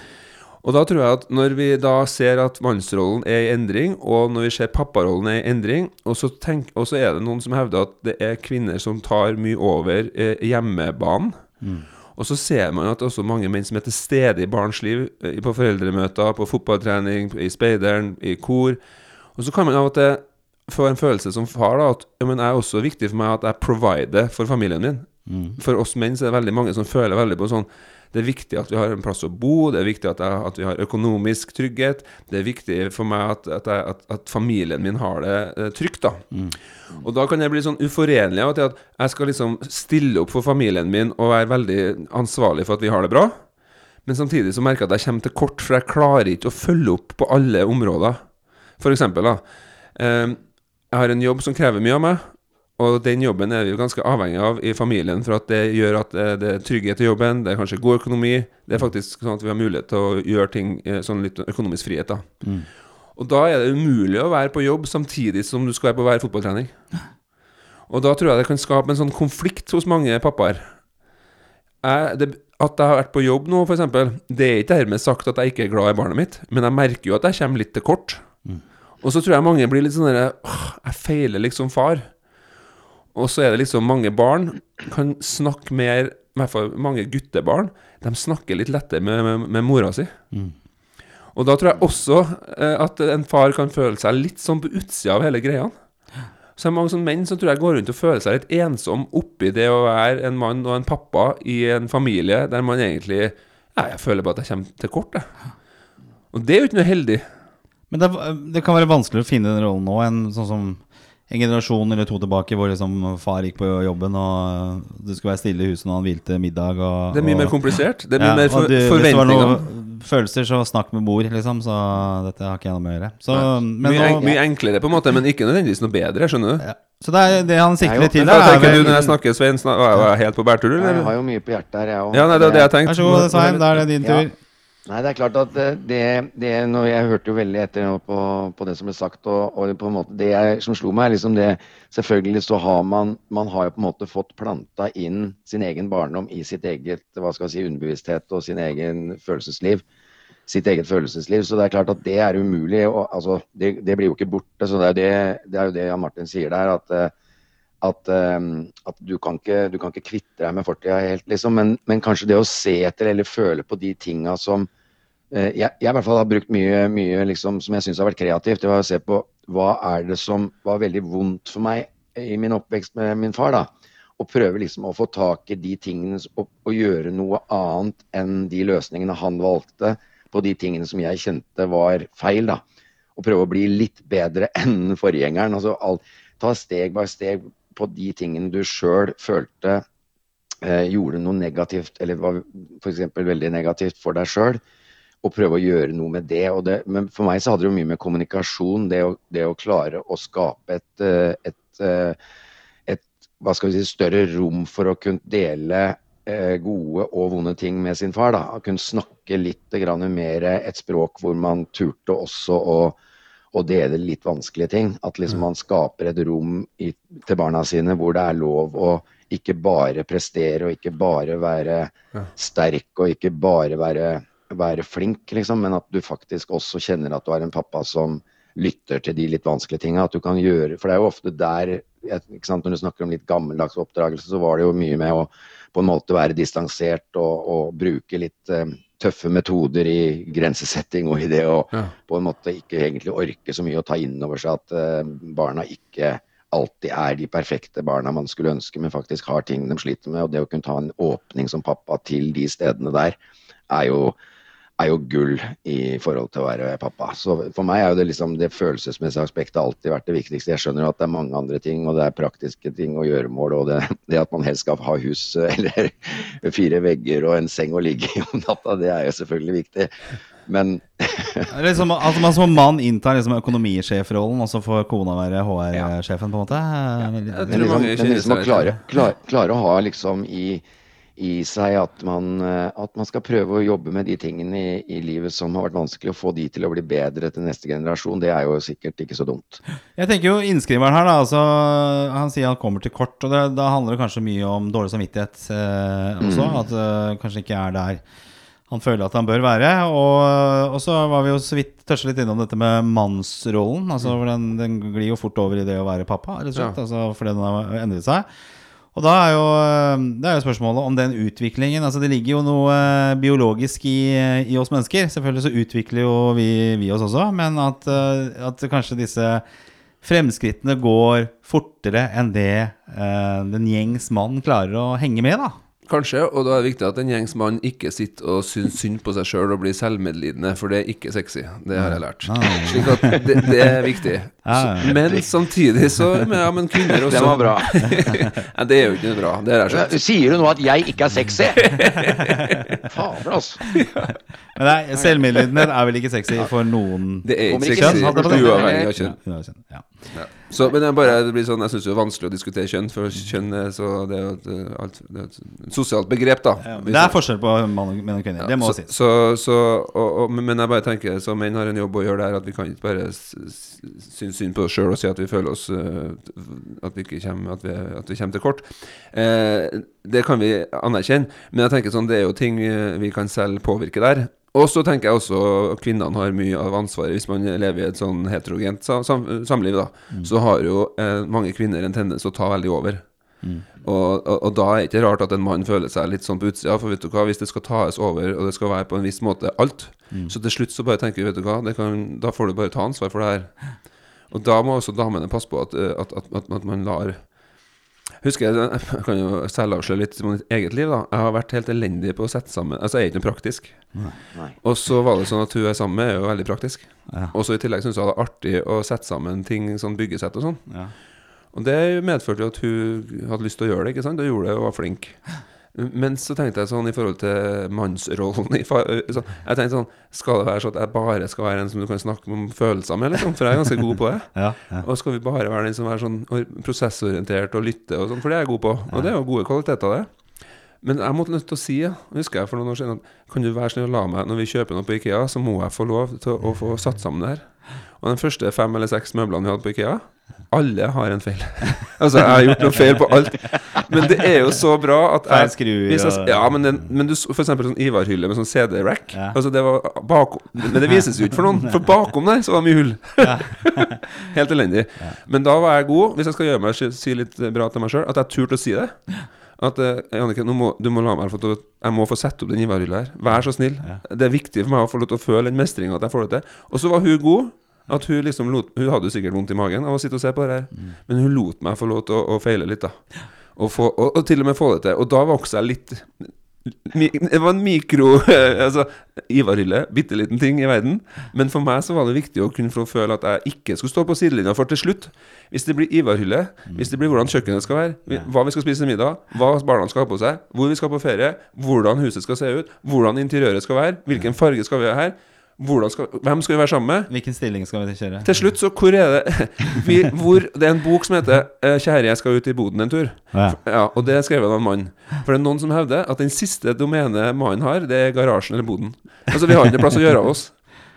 [SPEAKER 3] Og da tror jeg at når vi da ser at mannsrollen er i endring, og når vi ser papparollen er i endring, og så, tenk, og så er det noen som hevder at det er kvinner som tar mye over eh, hjemmebanen. Og så ser man at det er også mange menn som er til stede i barns liv, eh, på foreldremøter, på fotballtrening, i speideren, i kor. Og så kan man av og til få en følelse som far da, at ja, men det er også viktig for meg at jeg provider for familien min. For oss menn så er det veldig mange som føler veldig på sånn Det er viktig at vi har en plass å bo, det er viktig at, jeg, at vi har økonomisk trygghet. Det er viktig for meg at, at, jeg, at, familien min har det eh, trygt. da Og da kan jeg bli sånn uforenlig av at jeg skal liksom stille opp for familien min og være veldig ansvarlig for at vi har det bra. Men samtidig så merker jeg at jeg kommer til kort, for jeg klarer ikke å følge opp på alle områder. For eksempel, da. Eh, jeg har en jobb som krever mye av meg, og den jobben er vi jo ganske avhengig av i familien, for at det gjør at eh, det er trygghet i jobben, det er kanskje god økonomi. Det er faktisk sånn at vi har mulighet til å gjøre ting eh, sånn litt økonomisk frihet, da. Og da er det umulig å være på jobb samtidig som du skal være på hver fotballtrening. Og da tror jeg det kan skape en sånn konflikt hos mange pappaer. Jeg, det, at jeg har vært på jobb nå, f.eks., det er ikke dermed sagt at jeg ikke er glad i barnet mitt, men jeg merker jo at jeg kommer litt til kort. Og så tror jeg mange blir litt sånn derre Jeg feiler liksom far. Og så er det liksom mange barn kan snakke mer I hvert fall mange guttebarn. De snakker litt lettere med, med, med mora si. Og da tror jeg også eh, at en far kan føle seg litt sånn på utsida av hele greia. Så er det mange sånne menn som tror jeg går rundt og føler seg litt ensom oppi det å være en mann og en pappa i en familie der man egentlig Ja, jeg føler bare at jeg kommer til kort, jeg. Og det er jo ikke noe heldig.
[SPEAKER 2] Men det, det kan være vanskeligere å finne den rollen nå enn sånn som en generasjon eller to tilbake hvor liksom far gikk på jobben og det skulle være stille i huset når han hvilte middag. Og,
[SPEAKER 3] Det er mye
[SPEAKER 2] og,
[SPEAKER 3] mer komplisert. Det er mye
[SPEAKER 2] Ja,
[SPEAKER 3] mer for,
[SPEAKER 2] du, forventninger. Hvis det var noen følelser, så snakk med mor, liksom. Så dette har ikke jeg noe med å gjøre. Så, men
[SPEAKER 3] mye,
[SPEAKER 2] nå,
[SPEAKER 3] en, mye enklere, på en måte, men ikke nødvendigvis noe bedre. Skjønner du?
[SPEAKER 2] ja. så det, er, det han sikter
[SPEAKER 4] er
[SPEAKER 2] til der, er
[SPEAKER 3] tenker du når jeg snakker, Svein? Snak, var jeg helt på bærtur,
[SPEAKER 4] Jeg har jo mye på hjertet her, jeg òg.
[SPEAKER 3] Ja, nei, det er det jeg tenkte.
[SPEAKER 2] Vær så god, Svein. Da er det din
[SPEAKER 4] Ja. Nei, det er klart at eh, det, det når Jeg hørte jo veldig etter på, på det som ble sagt. Og, og på en måte det jeg, som slo meg, er liksom det Selvfølgelig så har man Man har jo på en måte fått planta inn sin egen barndom i sitt eget hva skal jeg si, underbevissthet og sin egen følelsesliv. Sitt eget følelsesliv. Så det er klart at det er umulig. Og, altså, det, det blir jo ikke borte. så Det er, det, det er jo det Jan Martin sier der. at eh, at, um, at du, kan ikke, du kan ikke kvitte deg med fortida helt, liksom. Men, men kanskje det å se etter eller føle på de tinga som jeg, jeg i hvert fall har brukt mye, mye liksom, som jeg syns har vært kreativt. Det var å se på hva er det som var veldig vondt for meg i min oppvekst med min far. da. og prøve liksom å få tak i de tingene og, og gjøre noe annet enn de løsningene han valgte på de tingene som jeg kjente var feil. da. Og prøve å bli litt bedre enn forgjengeren. altså alt, Ta steg by steg på de tingene du sjøl følte eh, gjorde noe negativt, eller var f.eks. veldig negativt for deg sjøl og prøve å gjøre noe med det. Og det. Men for meg så hadde det jo mye med kommunikasjon, det å, det å klare å skape et, eh, et, eh, et hva skal vi si, større rom for å kunne dele eh, gode og vonde ting med sin far. da, kunne snakke litt mer et språk hvor man turte også å å dele litt vanskelige ting. At liksom man skaper et rom i, til barna sine hvor det er lov å ikke bare prestere og ikke bare være sterk og ikke bare være, være flink, liksom, men at du faktisk også kjenner at du har en pappa som lytter til de litt vanskelige tinga. At du kan gjøre For det er jo ofte der ikke sant, Når du snakker om litt gammeldags oppdragelse, så var det jo mye med å på en måte være distansert og, og bruke litt eh, tøffe metoder i grensesetting og i det å
[SPEAKER 3] Ja.
[SPEAKER 4] på en måte ikke egentlig orke så mye å ta inn over seg at eh, barna ikke alltid er de perfekte barna man skulle ønske, men faktisk har ting de sliter med. Og det å kunne ta en åpning som pappa til de stedene der, er jo, er jo gull i forhold til å være pappa. Så for meg er jo det liksom det følelsesmessige aspektet alltid vært det viktigste. Jeg skjønner jo at det er mange andre ting, og det er praktiske ting og gjøremål, og det, det at man helst skal ha hus eller fire vegger og en seng å ligge i om natta, det er jo selvfølgelig viktig. Men
[SPEAKER 2] Liksom, altså man som mann inntar liksom økonomisjefrollen, og så får kona være HR-sjefen, på en måte.
[SPEAKER 3] Jeg
[SPEAKER 4] Men
[SPEAKER 3] tror
[SPEAKER 4] liksom,
[SPEAKER 3] mange
[SPEAKER 4] men liksom å klare, klare, klare å ha liksom i, i seg at man, eh, at man skal prøve å jobbe med de tingene i, i livet som har vært vanskelig, og få de til å bli bedre til neste generasjon, det er jo sikkert ikke så dumt.
[SPEAKER 2] Jeg tenker jo innskriveren her, da. Altså, han sier han kommer til kort, og det, da handler det kanskje mye om dårlig samvittighet eh, også. At eh, kanskje ikke er der han føler at han bør være. Og, og så var vi jo så vidt tørste litt innom dette med mannsrollen. Altså, for den, den glir jo fort over i det å være pappa, rett og slett.
[SPEAKER 3] Ja.
[SPEAKER 2] Altså, fordi den har endret seg. Og da er jo, eh, det er jo spørsmålet om den utviklingen Altså Det ligger jo noe eh, biologisk i, i oss mennesker. Selvfølgelig så utvikler jo vi, vi oss også, men at, eh, at kanskje disse fremskrittene går fortere enn det den gjengs mann klarer å henge med, da.
[SPEAKER 3] Kanskje, og da er det viktig at en gjengs mann ikke sitter og syns synd på seg sjøl og blir selvmedlidende, for det er ikke sexy. Det har jeg lært. Slik at det, det er viktig. Så, men samtidig så Ja, men kvinner også
[SPEAKER 4] Det var bra.
[SPEAKER 3] ja, det er jo ikke bra. Det har jeg skjønt.
[SPEAKER 4] Sier du nå at jeg ikke er sexy? Fader, altså.
[SPEAKER 2] Men nei, selvmedlidenhet er vel ikke sexy for noen
[SPEAKER 3] Det er ikke sexy, uavhengig av kjønn.
[SPEAKER 2] Ja.
[SPEAKER 3] Så, men jeg bare, det blir sånn, jeg syns det er vanskelig å diskutere kjønn, for kjønn så Det er jo et, eh, et sosialt begrep, da.
[SPEAKER 2] Det er forskjell på mann og menn og kvinner. Det må sies.
[SPEAKER 3] men- jeg bare tenker Så menn har en jobb å gjøre der, at vi kan ikke bare synes synd på oss sjøl og si at vi føler oss eh, At vi ikke kommer At vi, at vi kommer til kort. Eh, det kan vi anerkjenne, men jeg tenker sånn det er jo ting eh, vi kan selv påvirke der. Og så tenker jeg også at kvinnene har mye av ansvaret hvis man lever i et sånn heterogent sam sam samliv. da Så har jo eh, mange kvinner en tendens å ta veldig over. Og, og, og da er det ikke rart at en mann føler seg litt sånn på utsida. For vet du hva, hvis det skal tas over, og det skal være på en viss måte alt, så til slutt så bare tenker vi, vet du hva, det kan, da får du bare ta ansvar for det her. Og da må også damene passe på at, eh, at, at, at, at man lar Husker jeg, jeg kan jo selvavsløre litt om mitt eget liv. da Jeg har vært helt elendig på å sette sammen Altså, jeg er ikke noe praktisk.
[SPEAKER 4] Nei.
[SPEAKER 3] Og så var det sånn at hun jeg er sammen med, er jo veldig praktisk.
[SPEAKER 2] Ja.
[SPEAKER 3] Og så i tillegg syntes jeg det var artig å sette sammen ting, sånn byggesett og sånn.
[SPEAKER 2] Ja.
[SPEAKER 3] Og det medførte jo at hun hadde lyst til å gjøre det, ikke sant? Og gjorde det og var flink. Men så tenkte jeg sånn i forhold til mannsrollen sånn, Jeg tenkte sånn Skal det være sånn at jeg bare skal være en som du kan snakke om følelser med, liksom? For jeg er ganske god på det.
[SPEAKER 2] Ja, ja.
[SPEAKER 3] Og skal vi bare være den som er sånn prosessorientert og lytte og sånn, for det er jeg god på. Og det er jo gode kvaliteter, det. Men jeg måtte nødt til å si, ja, husker jeg for noen år siden, at kan du være snill å la meg, når vi kjøper noe på Ikea, så må jeg få lov til å få satt sammen det her. Og de første fem eller seks møblene vi hadde på Ikea, alle har en feil. altså, jeg har gjort noe feil på alt. Men det er jo så bra at jeg,
[SPEAKER 2] skruer
[SPEAKER 3] jeg, Ja, men, den, men du, for eksempel sånn Ivar-hylle med sånn CD-rack.
[SPEAKER 2] Ja.
[SPEAKER 3] Altså, det var bakom Men det vises jo ikke for noen, for bakom der så var det mye hull. Helt elendig. Men da var jeg god, hvis jeg skal gjøre meg si- litt bra til meg sjøl, at jeg turte å si det. At uh, Jannicke, må, du må la meg få Jeg må få sette opp den Ivar-hylla her. Vær så snill. Det er viktig for meg å få lov til å føle den mestringa at jeg får det til. Og så var hun god. At Hun liksom lot Hun hadde sikkert vondt i magen av å sitte og se på det her, men hun lot meg få lov til å, å feile litt, da. Og, få, og, og til og med få det til. Og da vokste jeg litt Det var en mikro altså, Ivar-hylle. Bitte liten ting i verden. Men for meg så var det viktig å kunne få føle at jeg ikke skulle stå på sidelinja. For til slutt, hvis det blir Ivar-hylle, hvis det blir hvordan kjøkkenet skal være, hva vi skal spise til middag, hva barna skal ha på seg, hvor vi skal på ferie, hvordan huset skal se ut, hvordan interiøret skal være, hvilken farge skal vi ha her, skal, hvem skal vi være sammen med?
[SPEAKER 2] Hvilken stilling skal vi kjøre?
[SPEAKER 3] Til slutt, så hvor er det vi, hvor, Det er en bok som heter eh, 'Kjære, jeg skal ut i boden en tur'.
[SPEAKER 2] Ja.
[SPEAKER 3] Ja, Og det er skrevet av en mann. For det er noen som hevder at den siste domenet mannen har, det er garasjen eller boden. Altså, vi har ikke plass å gjøre av oss.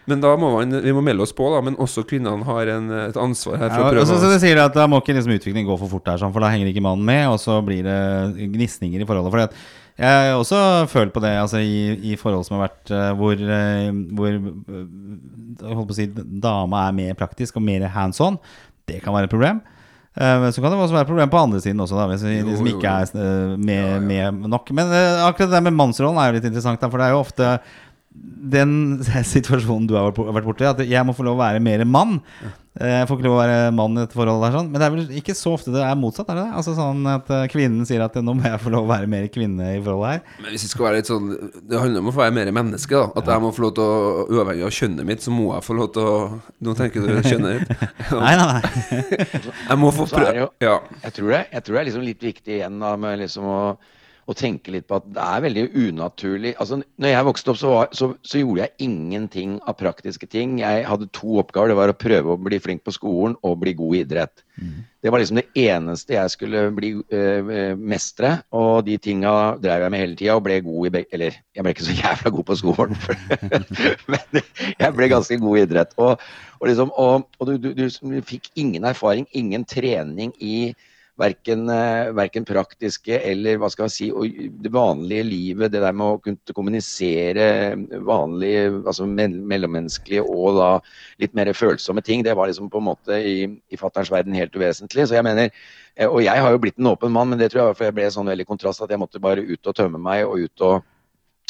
[SPEAKER 3] Men da må man, vi må melde oss på, da. Men også kvinnene har en, et ansvar her for
[SPEAKER 2] Ja,
[SPEAKER 3] å prøve
[SPEAKER 2] så, så
[SPEAKER 3] å
[SPEAKER 2] du sier at Da må ikke liksom utviklingen gå for fort, der, sånn, for da henger ikke mannen med, og så blir det gnisninger i forholdet. At jeg har også følt på det altså, i, i forhold som har vært eh, hvor, eh, hvor eh, jeg holdt på å si, dama er mer praktisk og mer hands on. Det kan være et problem. Eh, så kan det også være et problem på andre siden også, da, hvis vi liksom ikke er eh, med, med nok. Men eh, akkurat det der med mannsrollen er jo litt interessant, da, for det er jo ofte den situasjonen du har vært bor- vært borti, at jeg må få lov å være mer mann. Eh, Jeg får ikke lov å være mann i et forhold. Der, sånn. Men det er vel ikke så ofte det er motsatt? er det det? Altså sånn at eh, Kvinnen sier at nå må jeg få lov å være mer kvinne i forholdet her.
[SPEAKER 3] Men hvis Det skal være litt sånn Det handler om å få være mer menneske. da At jeg må få lov til å Uavhengig av kjønnet mitt, så må jeg få lov til å Nå tenker du kjønnet ditt.
[SPEAKER 2] Nei, nei, nei.
[SPEAKER 3] Jeg må få prøve
[SPEAKER 4] jo-
[SPEAKER 3] Ja.
[SPEAKER 4] Jeg tror det, jeg tror det er liksom litt viktig igjen da, med liksom å, å tenke litt på at det er veldig unaturlig. Altså, når jeg vokste opp, så, var, så, så gjorde jeg ingenting av praktiske ting. Jeg hadde to oppgaver. Det var å prøve å bli flink på skolen og bli god i idrett. Det var liksom det eneste jeg skulle bli øh, mestre. Og de tinga drev jeg med hele tida og ble god i begge Eller jeg ble ikke så jævla god på skolen, men jeg ble ganske god i idrett. Og, og, liksom, og, og du, du, du, du fikk ingen erfaring, ingen trening i Verken, eh, verken praktiske eller hva skal jeg si, det vanlige livet. Det der med å kunne kommunisere vanlige, altså mellommenneskelige og da litt mer følsomme ting, det var liksom på en måte i, i fatterns verden helt uvesentlig. Så jeg mener, eh, Og jeg har jo blitt en åpen mann, men det tror jeg jeg ble sånn veldig kontrast at jeg måtte bare ut og tømme meg og ut og,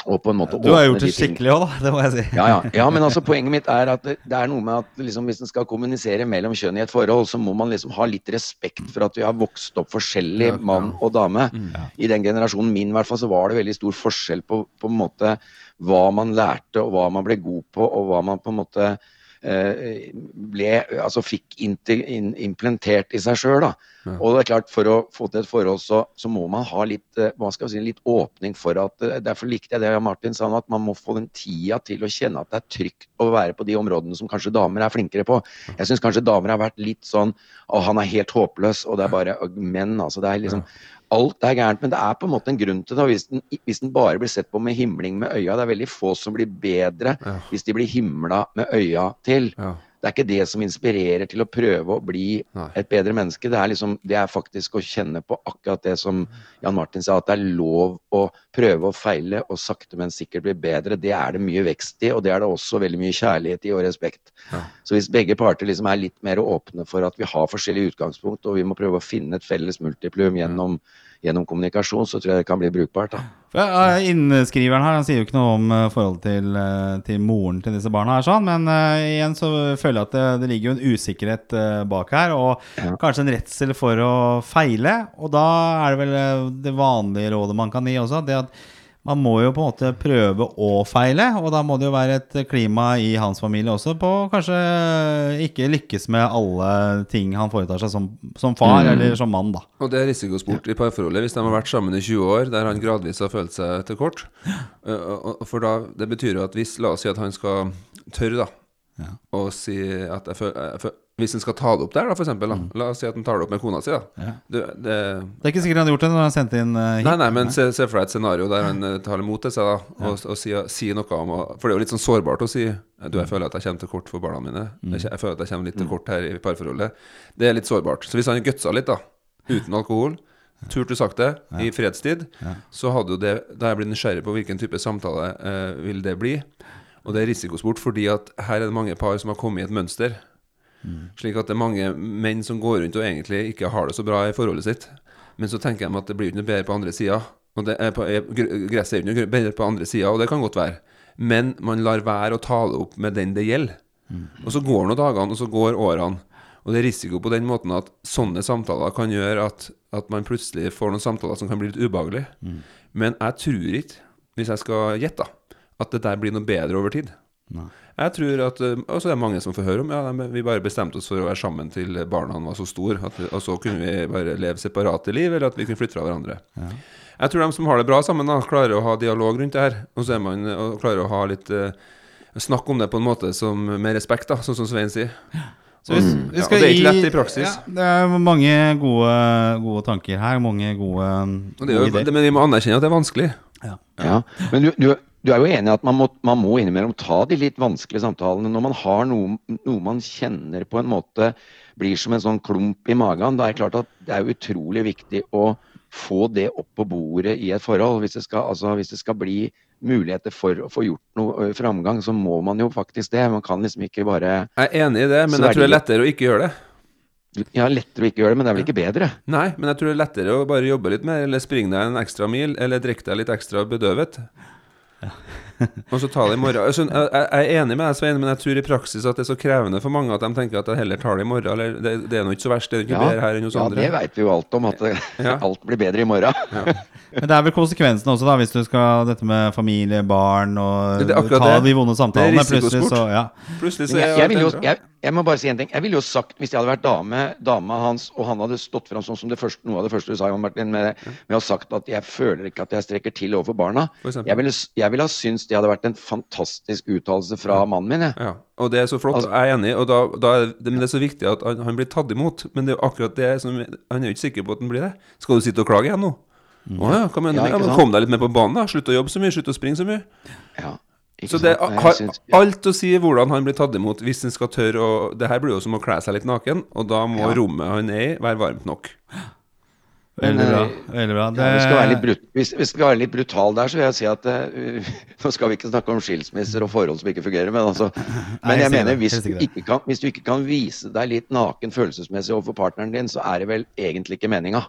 [SPEAKER 4] og på en måte
[SPEAKER 2] Du har gjort det skikkelig òg, da. Det må jeg si.
[SPEAKER 4] Ja, ja. ja, men altså poenget mitt er at det, det er noe med at liksom, hvis en skal kommunisere mellom kjønn i et forhold, så må man liksom ha litt respekt for at vi har vokst opp forskjellig, mann og dame.
[SPEAKER 2] Ja.
[SPEAKER 4] I den generasjonen min i hvert fall, så var det veldig stor forskjell på, på en måte hva man lærte, og hva man ble god på, og hva man på en måte ble, altså fikk implementert i seg sjøl.
[SPEAKER 3] Ja.
[SPEAKER 4] Og det er klart, for å få til et forhold, så, så må man ha litt eh, hva vi si, litt åpning for at eh, Derfor likte jeg det Martin sa, at man må få den tida til å kjenne at det er trygt å være på de områdene som kanskje damer er flinkere på. Jeg syns kanskje damer har vært litt sånn Å, han er helt håpløs, og det er bare menn, altså. Det er liksom Alt er gærent, men det er på en måte en grunn til det. Hvis den, hvis den bare blir sett på med himling med øya, det er veldig få som blir bedre
[SPEAKER 3] Ja.
[SPEAKER 4] hvis de blir himla med øya til.
[SPEAKER 3] Ja.
[SPEAKER 4] Det er ikke det som inspirerer til å prøve å bli et bedre menneske. Det er, liksom, det er faktisk å kjenne på akkurat det som Jan Martin sa, at det er lov å prøve og feile og sakte, men sikkert bli bedre. Det er det mye vekst i, og det er det også veldig mye kjærlighet i og respekt.
[SPEAKER 3] Ja.
[SPEAKER 4] Så hvis begge parter liksom er litt mer åpne for at vi har forskjellige utgangspunkt, og vi må prøve å finne et felles multiplum gjennom, gjennom kommunikasjon, så tror jeg det kan bli brukbart. da.
[SPEAKER 2] Innskriveren her han sier jo ikke noe om eh, forholdet til, eh, til moren til disse barna, her sånn, men uh, igjen så føler jeg at det, det ligger jo en usikkerhet uh, bak her, og
[SPEAKER 4] Ja.
[SPEAKER 2] kanskje en redsel for å feile. Og da er det vel det vanlige rådet man kan gi også, det at man må jo på en måte prøve å feile, og da må det jo være et klima i hans familie også på kanskje ikke lykkes med alle ting han foretar seg som, som far eller som mann, da.
[SPEAKER 3] Og det er risikosport i parforholdet hvis de har vært sammen i 20 år, der han gradvis har følt seg til kort. For da, det betyr jo at hvis La oss si at han skal tørre, da,
[SPEAKER 2] Ja.
[SPEAKER 3] og si at jeg føl, jeg føl, Hvis en skal ta det opp der, da, for eksempel, da. La oss si at en tar det opp med kona si, da.
[SPEAKER 2] Ja.
[SPEAKER 3] Du, det,
[SPEAKER 2] Det er ikke sikkert han hadde gjort det når han sendte inn uh, hit.
[SPEAKER 3] Nei, nei, men se, se for deg et scenario der han uh, tar imot det seg, da, og, og sier si noe om For det er jo litt sånn sårbart å si Du, jeg føler at jeg kommer til kort for barna mine. Jeg, jeg føler at jeg kommer litt til kort her i parforholdet. Det er litt sårbart. Så hvis han gutsa litt, da, uten alkohol, turte sagt det i fredstid, så hadde jo det Da jeg blitt nysgjerrig på hvilken type samtale uh, vil det bli. Og det er risikosport fordi at her er det mange par som har kommet i et mønster. Slik at det er mange menn som går rundt og egentlig ikke har det så bra i forholdet sitt. Men så tenker de at det blir ikke noe bedre på andre sida. Gresset er ikke noe bedre på andre sida, og det kan godt være. Men man lar være å tale opp med den det gjelder. Og så går nå dagene, og så går årene. Og det er risiko på den måten at sånne samtaler kan gjøre at, at man plutselig får noen samtaler som kan bli litt ubehagelige. Men jeg tror ikke, hvis jeg skal gjette, at det der blir noe bedre over tid.
[SPEAKER 2] Nei.
[SPEAKER 3] Jeg tror at eh, Og så er det mange som får høre om Ja, vi bare bestemte oss for å være sammen til barna var så store, at, og så kunne vi bare leve separate liv, eller at vi kunne flytte fra hverandre. Jeg tror de som har det bra sammen, da klarer å ha dialog rundt det her. Og så er man og klarer å ha litt uh, snakk om det på en måte som med respekt, da, sånn som Svein sier.
[SPEAKER 2] Så hvis,
[SPEAKER 3] Mm.
[SPEAKER 2] vi
[SPEAKER 3] Ja, og det er ikke lett i praksis.
[SPEAKER 2] Ja, det er mange gode, gode tanker her. Mange gode,
[SPEAKER 3] det jo,
[SPEAKER 2] ideer.
[SPEAKER 3] men vi må anerkjenne at det er vanskelig.
[SPEAKER 4] Ja, Men du, du, du er jo enig i at man må, man må innimellom ta de litt vanskelige samtalene når man har noe, noe man kjenner på en måte blir som en sånn klump i magen. Da er det klart at det er utrolig viktig å få det opp på bordet i et forhold. Hvis det skal, altså, hvis det skal bli muligheter for å få gjort noe framgang, så må man jo faktisk det. Man kan liksom ikke bare
[SPEAKER 3] Jeg er enig i det, men jeg tror det er lettere å ikke gjøre det.
[SPEAKER 4] Ja, lettere å ikke gjøre det, men det er vel ikke bedre?
[SPEAKER 3] Nei, men jeg tror det er lettere å bare jobbe litt mer, eller springe deg en ekstra mil, eller drikke deg litt ekstra bedøvet. Ja. og så ta det i morgen. Jeg, skjønner- jeg, jeg er enig med deg, Svein, men jeg tror i praksis at det er så krevende for mange at de tenker at jeg heller tar det i morgen. Eller det, det er nå ikke så verst, det er ikke
[SPEAKER 4] Ja,
[SPEAKER 3] bedre her enn hos
[SPEAKER 4] ja,
[SPEAKER 3] andre.
[SPEAKER 4] det veit vi jo alt om, at det,
[SPEAKER 3] Ja.
[SPEAKER 4] alt blir bedre i morgen.
[SPEAKER 2] Men det er vel konsekvensen også, da, hvis du skal dette med familie, barn og
[SPEAKER 3] Det
[SPEAKER 2] ta
[SPEAKER 3] det.
[SPEAKER 2] de vonde samtalene. Plutselig så ja.
[SPEAKER 3] Plutselig så
[SPEAKER 4] jeg, jeg, vil jo, jeg, jeg må bare si en ting. Jeg ville jo sagt, Hvis jeg hadde vært dame, dama hans, og han hadde stått fram sånn som det første, noe av det første du sa, Jan Martin, med, med å ha sagt at jeg føler ikke at jeg strekker til overfor barna
[SPEAKER 3] For.
[SPEAKER 4] Jeg ville, jeg ville ha syntes det hadde vært en fantastisk uttalelse fra mannen min. Jeg.
[SPEAKER 3] Ja, og det er så flott.
[SPEAKER 4] Altså-
[SPEAKER 3] jeg er enig. Og da, da er det, men det er så viktig at han, han blir tatt imot. Men det er jo akkurat det som Han er jo ikke sikker på at han blir det. Skal du sitte og klage igjen nå? Å ja, hva mener du? Ja, men kom deg litt mer på banen, da. Slutt å jobbe så mye, slutt å springe så mye.
[SPEAKER 4] Ja,
[SPEAKER 3] Så det? Har alt å si hvordan han blir tatt imot, hvis han skal tørre å Det her blir jo som å kle seg litt naken, og da må
[SPEAKER 4] Ja.
[SPEAKER 3] rommet han er i, være varmt nok.
[SPEAKER 2] Veldig bra. Veldig bra.
[SPEAKER 4] Ja, vi, skal brut, hvis, vi skal være litt brutale der, så vil jeg si at uh, Nå skal vi ikke snakke om skilsmisser og forhold som ikke fungerer, men altså Men jeg mener, hvis du, ikke kan, hvis du ikke kan vise deg litt naken følelsesmessig overfor partneren din, så er det vel egentlig ikke meninga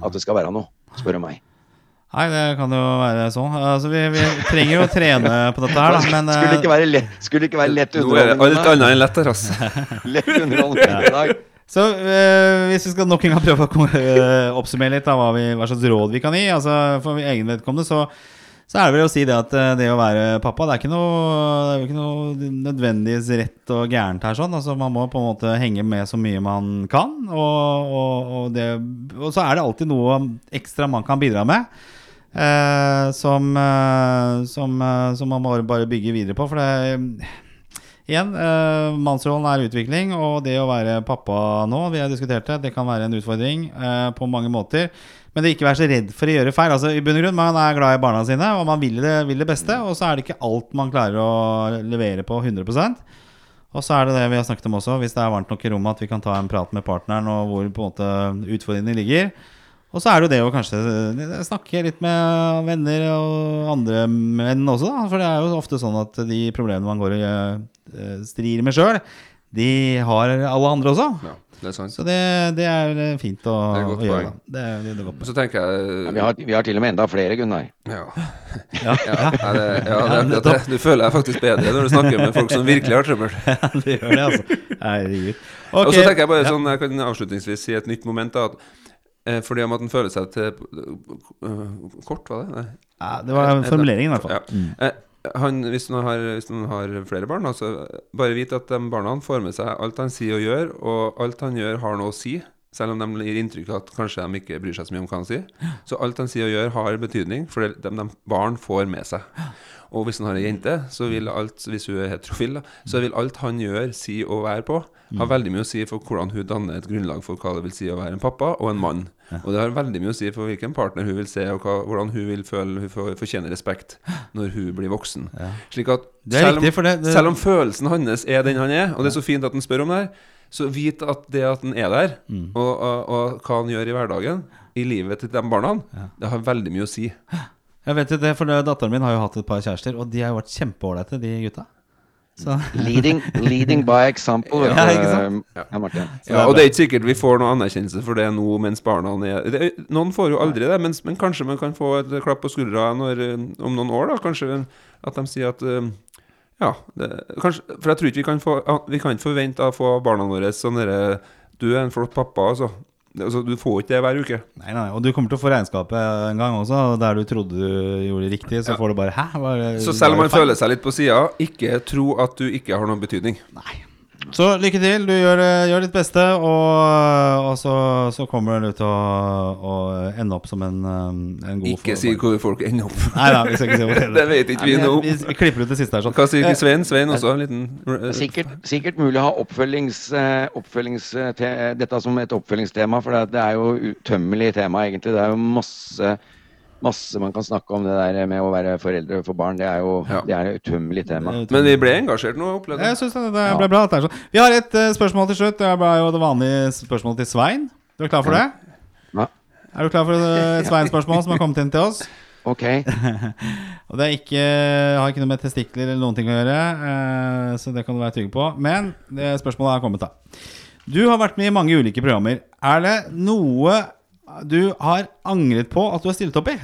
[SPEAKER 4] at det skal være noe, spør du meg.
[SPEAKER 2] Nei, det kan jo være sånn. Altså, vi, vi trenger jo å trene på dette her, da. Men
[SPEAKER 4] Skulle det
[SPEAKER 2] eh,
[SPEAKER 4] ikke være lett, skulle ikke være lett
[SPEAKER 3] Nå er det alt annet enn lett her, altså.
[SPEAKER 4] Lett underholdning i dag.
[SPEAKER 2] Så øh, hvis vi skal nok en gang prøve å eh, oppsummere litt av hva, vi, hva slags råd vi kan gi altså For egen vedkommende så, så er det vel å si det at eh, det å være pappa Det er ikke noe, er ikke noe nødvendigvis rett og gærent her. sånn altså Man må på en måte henge med så mye man kan. Og, og, og, det, og så er det alltid noe ekstra man kan bidra med. eh, som, som, som man må bare bygge videre på. For det Igjen, eh, mannsrollen er utvikling, og det å være pappa nå, vi har diskutert det, det kan være en utfordring eh, på mange måter. Men det ikke være så redd for å gjøre feil. Altså, i bunn og grunn, Man er glad i barna sine, og man vil det, vil det beste. Og så er det ikke alt man klarer å levere på 100% Og så er det det vi har snakket om også, hvis det er varmt nok i rommet, at vi kan ta en prat med partneren, og hvor på en måte utfordringene ligger. Og så er det jo det å kanskje snakke litt med venner og andre menn også, da. For det er jo ofte sånn at de problemene man går og eh, strir med sjøl, de har alle andre også.
[SPEAKER 3] Ja, det er sant.
[SPEAKER 2] Så det, det er fint å,
[SPEAKER 3] Det er
[SPEAKER 2] å gjøre. da. Det, er- det er godt
[SPEAKER 3] så tenker
[SPEAKER 4] Ja,
[SPEAKER 3] jeg
[SPEAKER 4] vi, har, vi har til og med enda flere, Gunnar.
[SPEAKER 3] Ja.
[SPEAKER 2] Ja,
[SPEAKER 3] Ja, ja, det, ja, det akkurat det. Du føler deg faktisk bedre når du snakker med folk som virkelig har trøbbel.
[SPEAKER 2] det gjør det, altså. Herregud.
[SPEAKER 3] Og så tenker jeg bare sånn Jeg kan avslutningsvis si et nytt moment. da At eh, Fordi om at han føler seg til eh, Kort, var det? Nei.
[SPEAKER 2] Ja, det var formuleringen, i hvert fall.
[SPEAKER 3] Ja. Eh, han, hvis, han har, hvis han har flere barn, altså, bare vit at de barna får med seg alt han sier og gjør, og alt han gjør, har noe å si. Selv om de gir inntrykk av at kanskje de ikke bryr seg så mye om hva han sier. Så alt han sier og gjør, har betydning, for det de, de barn får med seg. Og hvis han har ei jente, så vil alt, hvis hun er heterofil, da, så vil alt han gjør, si og være på, ha veldig mye å si for hvordan hun danner et grunnlag for hva det vil si å være en pappa og en mann. Og det har veldig mye å si for hvilken partner hun vil se, og hva, hvordan hun vil føle hun fortjener respekt når hun blir voksen. Slik at selv, om,
[SPEAKER 2] det- det-
[SPEAKER 3] selv om følelsen hans er den han er, og det er så fint at han spør om det her, så vit at det at han er der,
[SPEAKER 2] Mm.
[SPEAKER 3] og, og, og hva han gjør i hverdagen, i livet til de barna, det har veldig mye å si.
[SPEAKER 2] Jeg vet jo det, for Datteren min har jo hatt et par kjærester, og de har jo vært kjempeålreite, de gutta. Så
[SPEAKER 4] Leading, leading by example.
[SPEAKER 2] Ja, ikke sant?
[SPEAKER 4] Ja,
[SPEAKER 3] Ja,
[SPEAKER 2] er
[SPEAKER 3] og det er ikke sikkert vi får noe anerkjennelse for det nå mens barna er det, Noen får jo aldri det, mens, men kanskje man kan få et klapp på skuldra når, eh, om noen år. da Kanskje at de sier at eh, Ja, det, kanskje, for jeg tror ikke vi kan, få, ja, vi kan forvente å få barna våre sånn derre Du er en flott pappa, altså. Altså. Du får ikke det hver uke.
[SPEAKER 2] Nei, nei, Og du kommer til å få regnskapet en gang også, og der du trodde du gjorde det riktig, så
[SPEAKER 3] Ja.
[SPEAKER 2] får du bare Hæ? Var det,
[SPEAKER 3] Så selv om man føler seg litt på sida, ikke tro at du ikke har noen betydning.
[SPEAKER 2] Så lykke til. Du gjør, eh, gjør ditt beste, og, og så, så kommer du til å, å ende opp som en, um, en god
[SPEAKER 3] Ikke si hvor folk ender opp.
[SPEAKER 2] Nei da, vi skal ikke si hvor
[SPEAKER 3] Det vet ikke vi
[SPEAKER 2] Nei,
[SPEAKER 3] nå.
[SPEAKER 2] Vi, vi klipper ut det siste her. Sånn.
[SPEAKER 3] Hva sier
[SPEAKER 2] Eh,
[SPEAKER 3] Svein? Svein også, en liten
[SPEAKER 4] er Sikkert, sikkert mulig å ha oppfølgings, eh, oppfølgings, eh, te, dette som et oppfølgingstema, for det, det er jo utømmelig tema, egentlig. Det er jo masse, masse man kan snakke om det der med å være foreldre for barn. Det er jo
[SPEAKER 3] Ja.
[SPEAKER 4] det er et utømmelig tema.
[SPEAKER 3] Men vi ble engasjert nå, opplevde
[SPEAKER 2] Jeg
[SPEAKER 3] synes
[SPEAKER 2] syns det, det ble bra. At det er sånn. Vi har et uh, spørsmål til slutt. Det er jo det vanlige spørsmålet til Svein. Du er klar for det?
[SPEAKER 4] Ja.
[SPEAKER 2] Er du klar for eh, et Svein-spørsmål som har kommet inn til oss?
[SPEAKER 4] Ok.
[SPEAKER 2] Og det er ikke, har ikke noe med testikler eller noen ting å gjøre, uh, så det kan du være trygg på. Men det spørsmålet er kommet, da. Du har vært med i mange ulike programmer. Er det noe du har angret på at du har stilt opp i?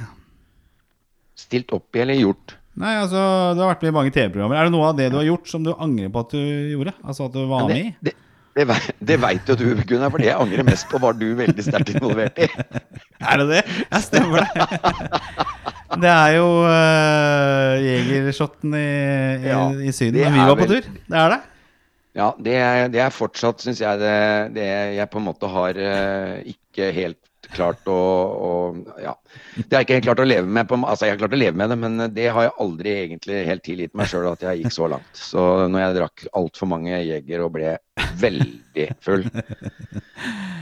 [SPEAKER 4] Stilt opp i eller gjort?
[SPEAKER 2] Nei, altså, Du har vært med i mange TV-programmer. Er det noe av det du har gjort som du angrer på at du gjorde? Altså at du var med i?
[SPEAKER 4] Det, det, det, det veit jo du, Gunnar, for det jeg angrer mest på, var du veldig sterkt involvert i.
[SPEAKER 2] Er det det? Ja, stemmer det. Det er jo uh, jegershotten i, i,
[SPEAKER 4] Ja,
[SPEAKER 2] i Syden når vi var på tur. Det er det.
[SPEAKER 4] Ja, det er, det er fortsatt, syns jeg, det, det jeg på en måte har uh, ikke helt klart å, å Ja. Det har jeg ikke helt klart å leve med. På, altså, jeg har klart å leve med det, men det har jeg aldri egentlig helt tilgitt meg sjøl at jeg gikk så langt. Så når jeg drakk altfor mange Jeger og ble veldig full,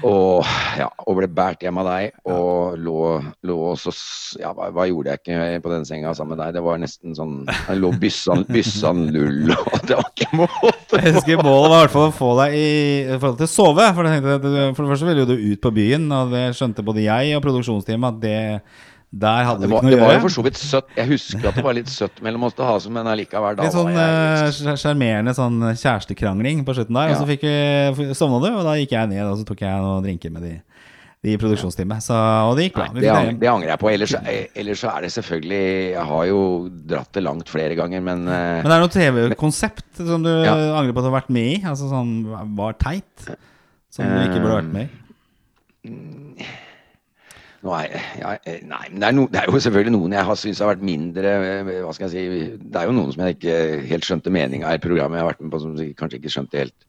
[SPEAKER 4] og, ja, og ble båret hjem av deg og lå, lå så Ja, hva, hva gjorde jeg ikke på den senga sammen med deg? Det var nesten sånn Jeg lå byssan, byssan lull, og det var ikke måte
[SPEAKER 2] Jeg husker Målet var i hvert fall å få deg i, i forhold til å sove. For, tenkte for det første ville du ut på byen, og det skjønte både jeg og produksjonsteamet at det der hadde
[SPEAKER 4] Det var,
[SPEAKER 2] ikke noe å
[SPEAKER 4] var jo for så vidt søtt. Jeg husker at det var litt søtt mellom oss til Hase, men allikevel da
[SPEAKER 2] Litt sånn eh, sjarmerende sånn kjærestekrangling på slutten der. Og så
[SPEAKER 4] Ja.
[SPEAKER 2] fikk vi, sovna du, og da gikk jeg ned og så tok jeg noen drinker med de, i produksjonsteamet. Så, og det gikk bra.
[SPEAKER 4] Nei, det, ang-
[SPEAKER 2] det
[SPEAKER 4] angrer jeg på. Ellers, ellers så er det selvfølgelig Jeg har jo dratt det langt flere ganger, men, eh,
[SPEAKER 2] Men det er noe TV-konsept som du
[SPEAKER 4] Ja.
[SPEAKER 2] angrer på at du har vært med i? Altså sånn var teit? Som du ikke burde vært med i?
[SPEAKER 4] Er, ja, eh, nei, men det er, no, det er jo selvfølgelig noen jeg har syntes har vært mindre eh, Hva skal jeg si Det er jo noen som jeg ikke helt skjønte meninga i programmet jeg har vært med på, som kanskje ikke skjønte helt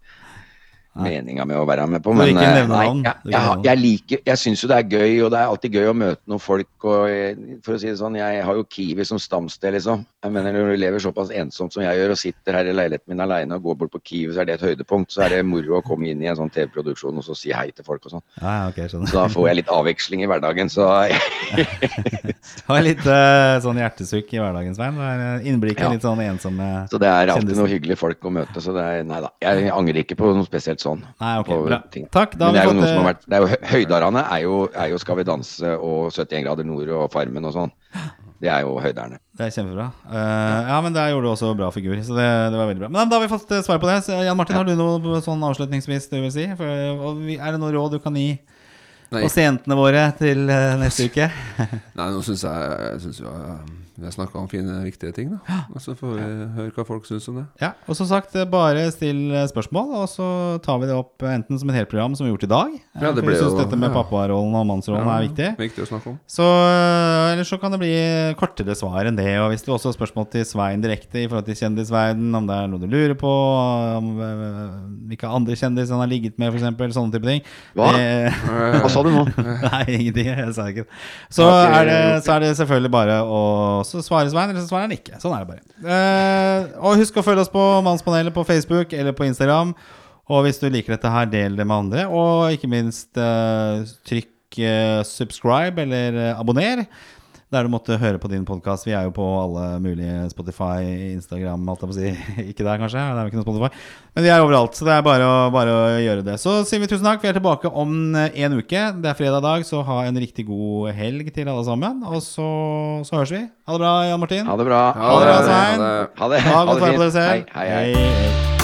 [SPEAKER 4] meninga med å være med på. Men eh, nei, jeg, jeg, jeg liker Jeg syns jo det er gøy, og det er alltid gøy å møte noen folk. Og eh, for å si det sånn, jeg har jo Kiwi som stamsted, liksom. Jeg mener Når du lever såpass ensomt som jeg gjør, og sitter her i leiligheten min aleine og går bort på Kiwi, så er det et høydepunkt. Så er det moro å komme inn i en sånn TV-produksjon og så si hei til folk og sånn.
[SPEAKER 2] Ja, okay, ok.
[SPEAKER 4] Så da får jeg litt avveksling i hverdagen. Så
[SPEAKER 2] Har litt uh, sånn hjertesukk i hverdagen, Svein. Innblikk i
[SPEAKER 4] Ja.
[SPEAKER 2] litt sånn ensomme
[SPEAKER 4] Så det er alltid noen hyggelige folk å møte. Så det er, nei da, jeg angrer ikke på noe spesielt sånn.
[SPEAKER 2] Nei, ok, bra.
[SPEAKER 4] ting.
[SPEAKER 2] Takk, da har
[SPEAKER 4] er
[SPEAKER 2] vi fått,
[SPEAKER 4] som har
[SPEAKER 2] eh,
[SPEAKER 4] vært det er jo, hø- er jo, er jo Skal vi danse og 71 grader nord og Farmen og sånn. Det er jo høyderne.
[SPEAKER 2] Det er kjempebra. Uh, ja, men der gjorde du også bra figur, så det, det var veldig bra. Men da har vi fått eh, svar på det. Så, Jan Martin, har du noe sånn avslutningsvis du vil si? For, og er det noe råd du kan gi
[SPEAKER 3] Nei.
[SPEAKER 2] jentene våre til eh, neste uke?
[SPEAKER 3] Nei, nå syns jeg, jeg synes jo, vi har snakka om fine, viktige ting, da. Og så får vi høre hva folk syns om det.
[SPEAKER 2] Ja, og som sagt, eh, bare still eh, spørsmål, og så tar vi det opp eh, enten som et helt program som vi har gjort i dag.
[SPEAKER 3] Ja, det
[SPEAKER 2] for
[SPEAKER 3] ble
[SPEAKER 2] vi syns
[SPEAKER 3] jo-
[SPEAKER 2] dette med
[SPEAKER 3] ja.
[SPEAKER 2] papparollen og mannsrollen er viktig.
[SPEAKER 3] Viktig å snakke om.
[SPEAKER 2] Så, eller så kan det bli kortere svar enn det. Og hvis du også har spørsmål til Svein direkte i forhold til kjendisverden, om det er noe du lurer på, om hvilke andre kjendiser han har ligget med, f.eks., sånne type ting.
[SPEAKER 4] Hva?
[SPEAKER 2] Det,
[SPEAKER 4] Hva sa du nå?
[SPEAKER 2] nei, ingenting. Jeg sa ikke det. Så, er det. så er det selvfølgelig bare å så svarer Svein, eller så svarer han ikke. Sånn er det bare. Eh, og husk å følge oss på Mannspanelet på Facebook eller på Instagram. Og hvis du liker dette her, del det med andre. Og ikke minst eh, trykk eh, subscribe eller abonner. Der du måtte høre på din podkast. Vi er jo på alle mulige Spotify, Instagram, alt jeg på å si. Ikke der, kanskje. Det er jo ikke noe Spotify. Men vi er overalt, så det er bare å, bare å gjøre det. Så sier vi tusen takk. Vi er tilbake om eh, en uke. Det er fredag dag, så ha en riktig god helg til alle sammen. Og så, så høres vi. Ha det bra, Jan Martin.
[SPEAKER 4] Ha det bra.
[SPEAKER 2] Ha det bra, Svein.
[SPEAKER 3] Ha det.
[SPEAKER 4] Ha det.
[SPEAKER 2] Ha
[SPEAKER 4] Ha det
[SPEAKER 2] på dere
[SPEAKER 4] fint. Hei, hei, hei.
[SPEAKER 2] hei.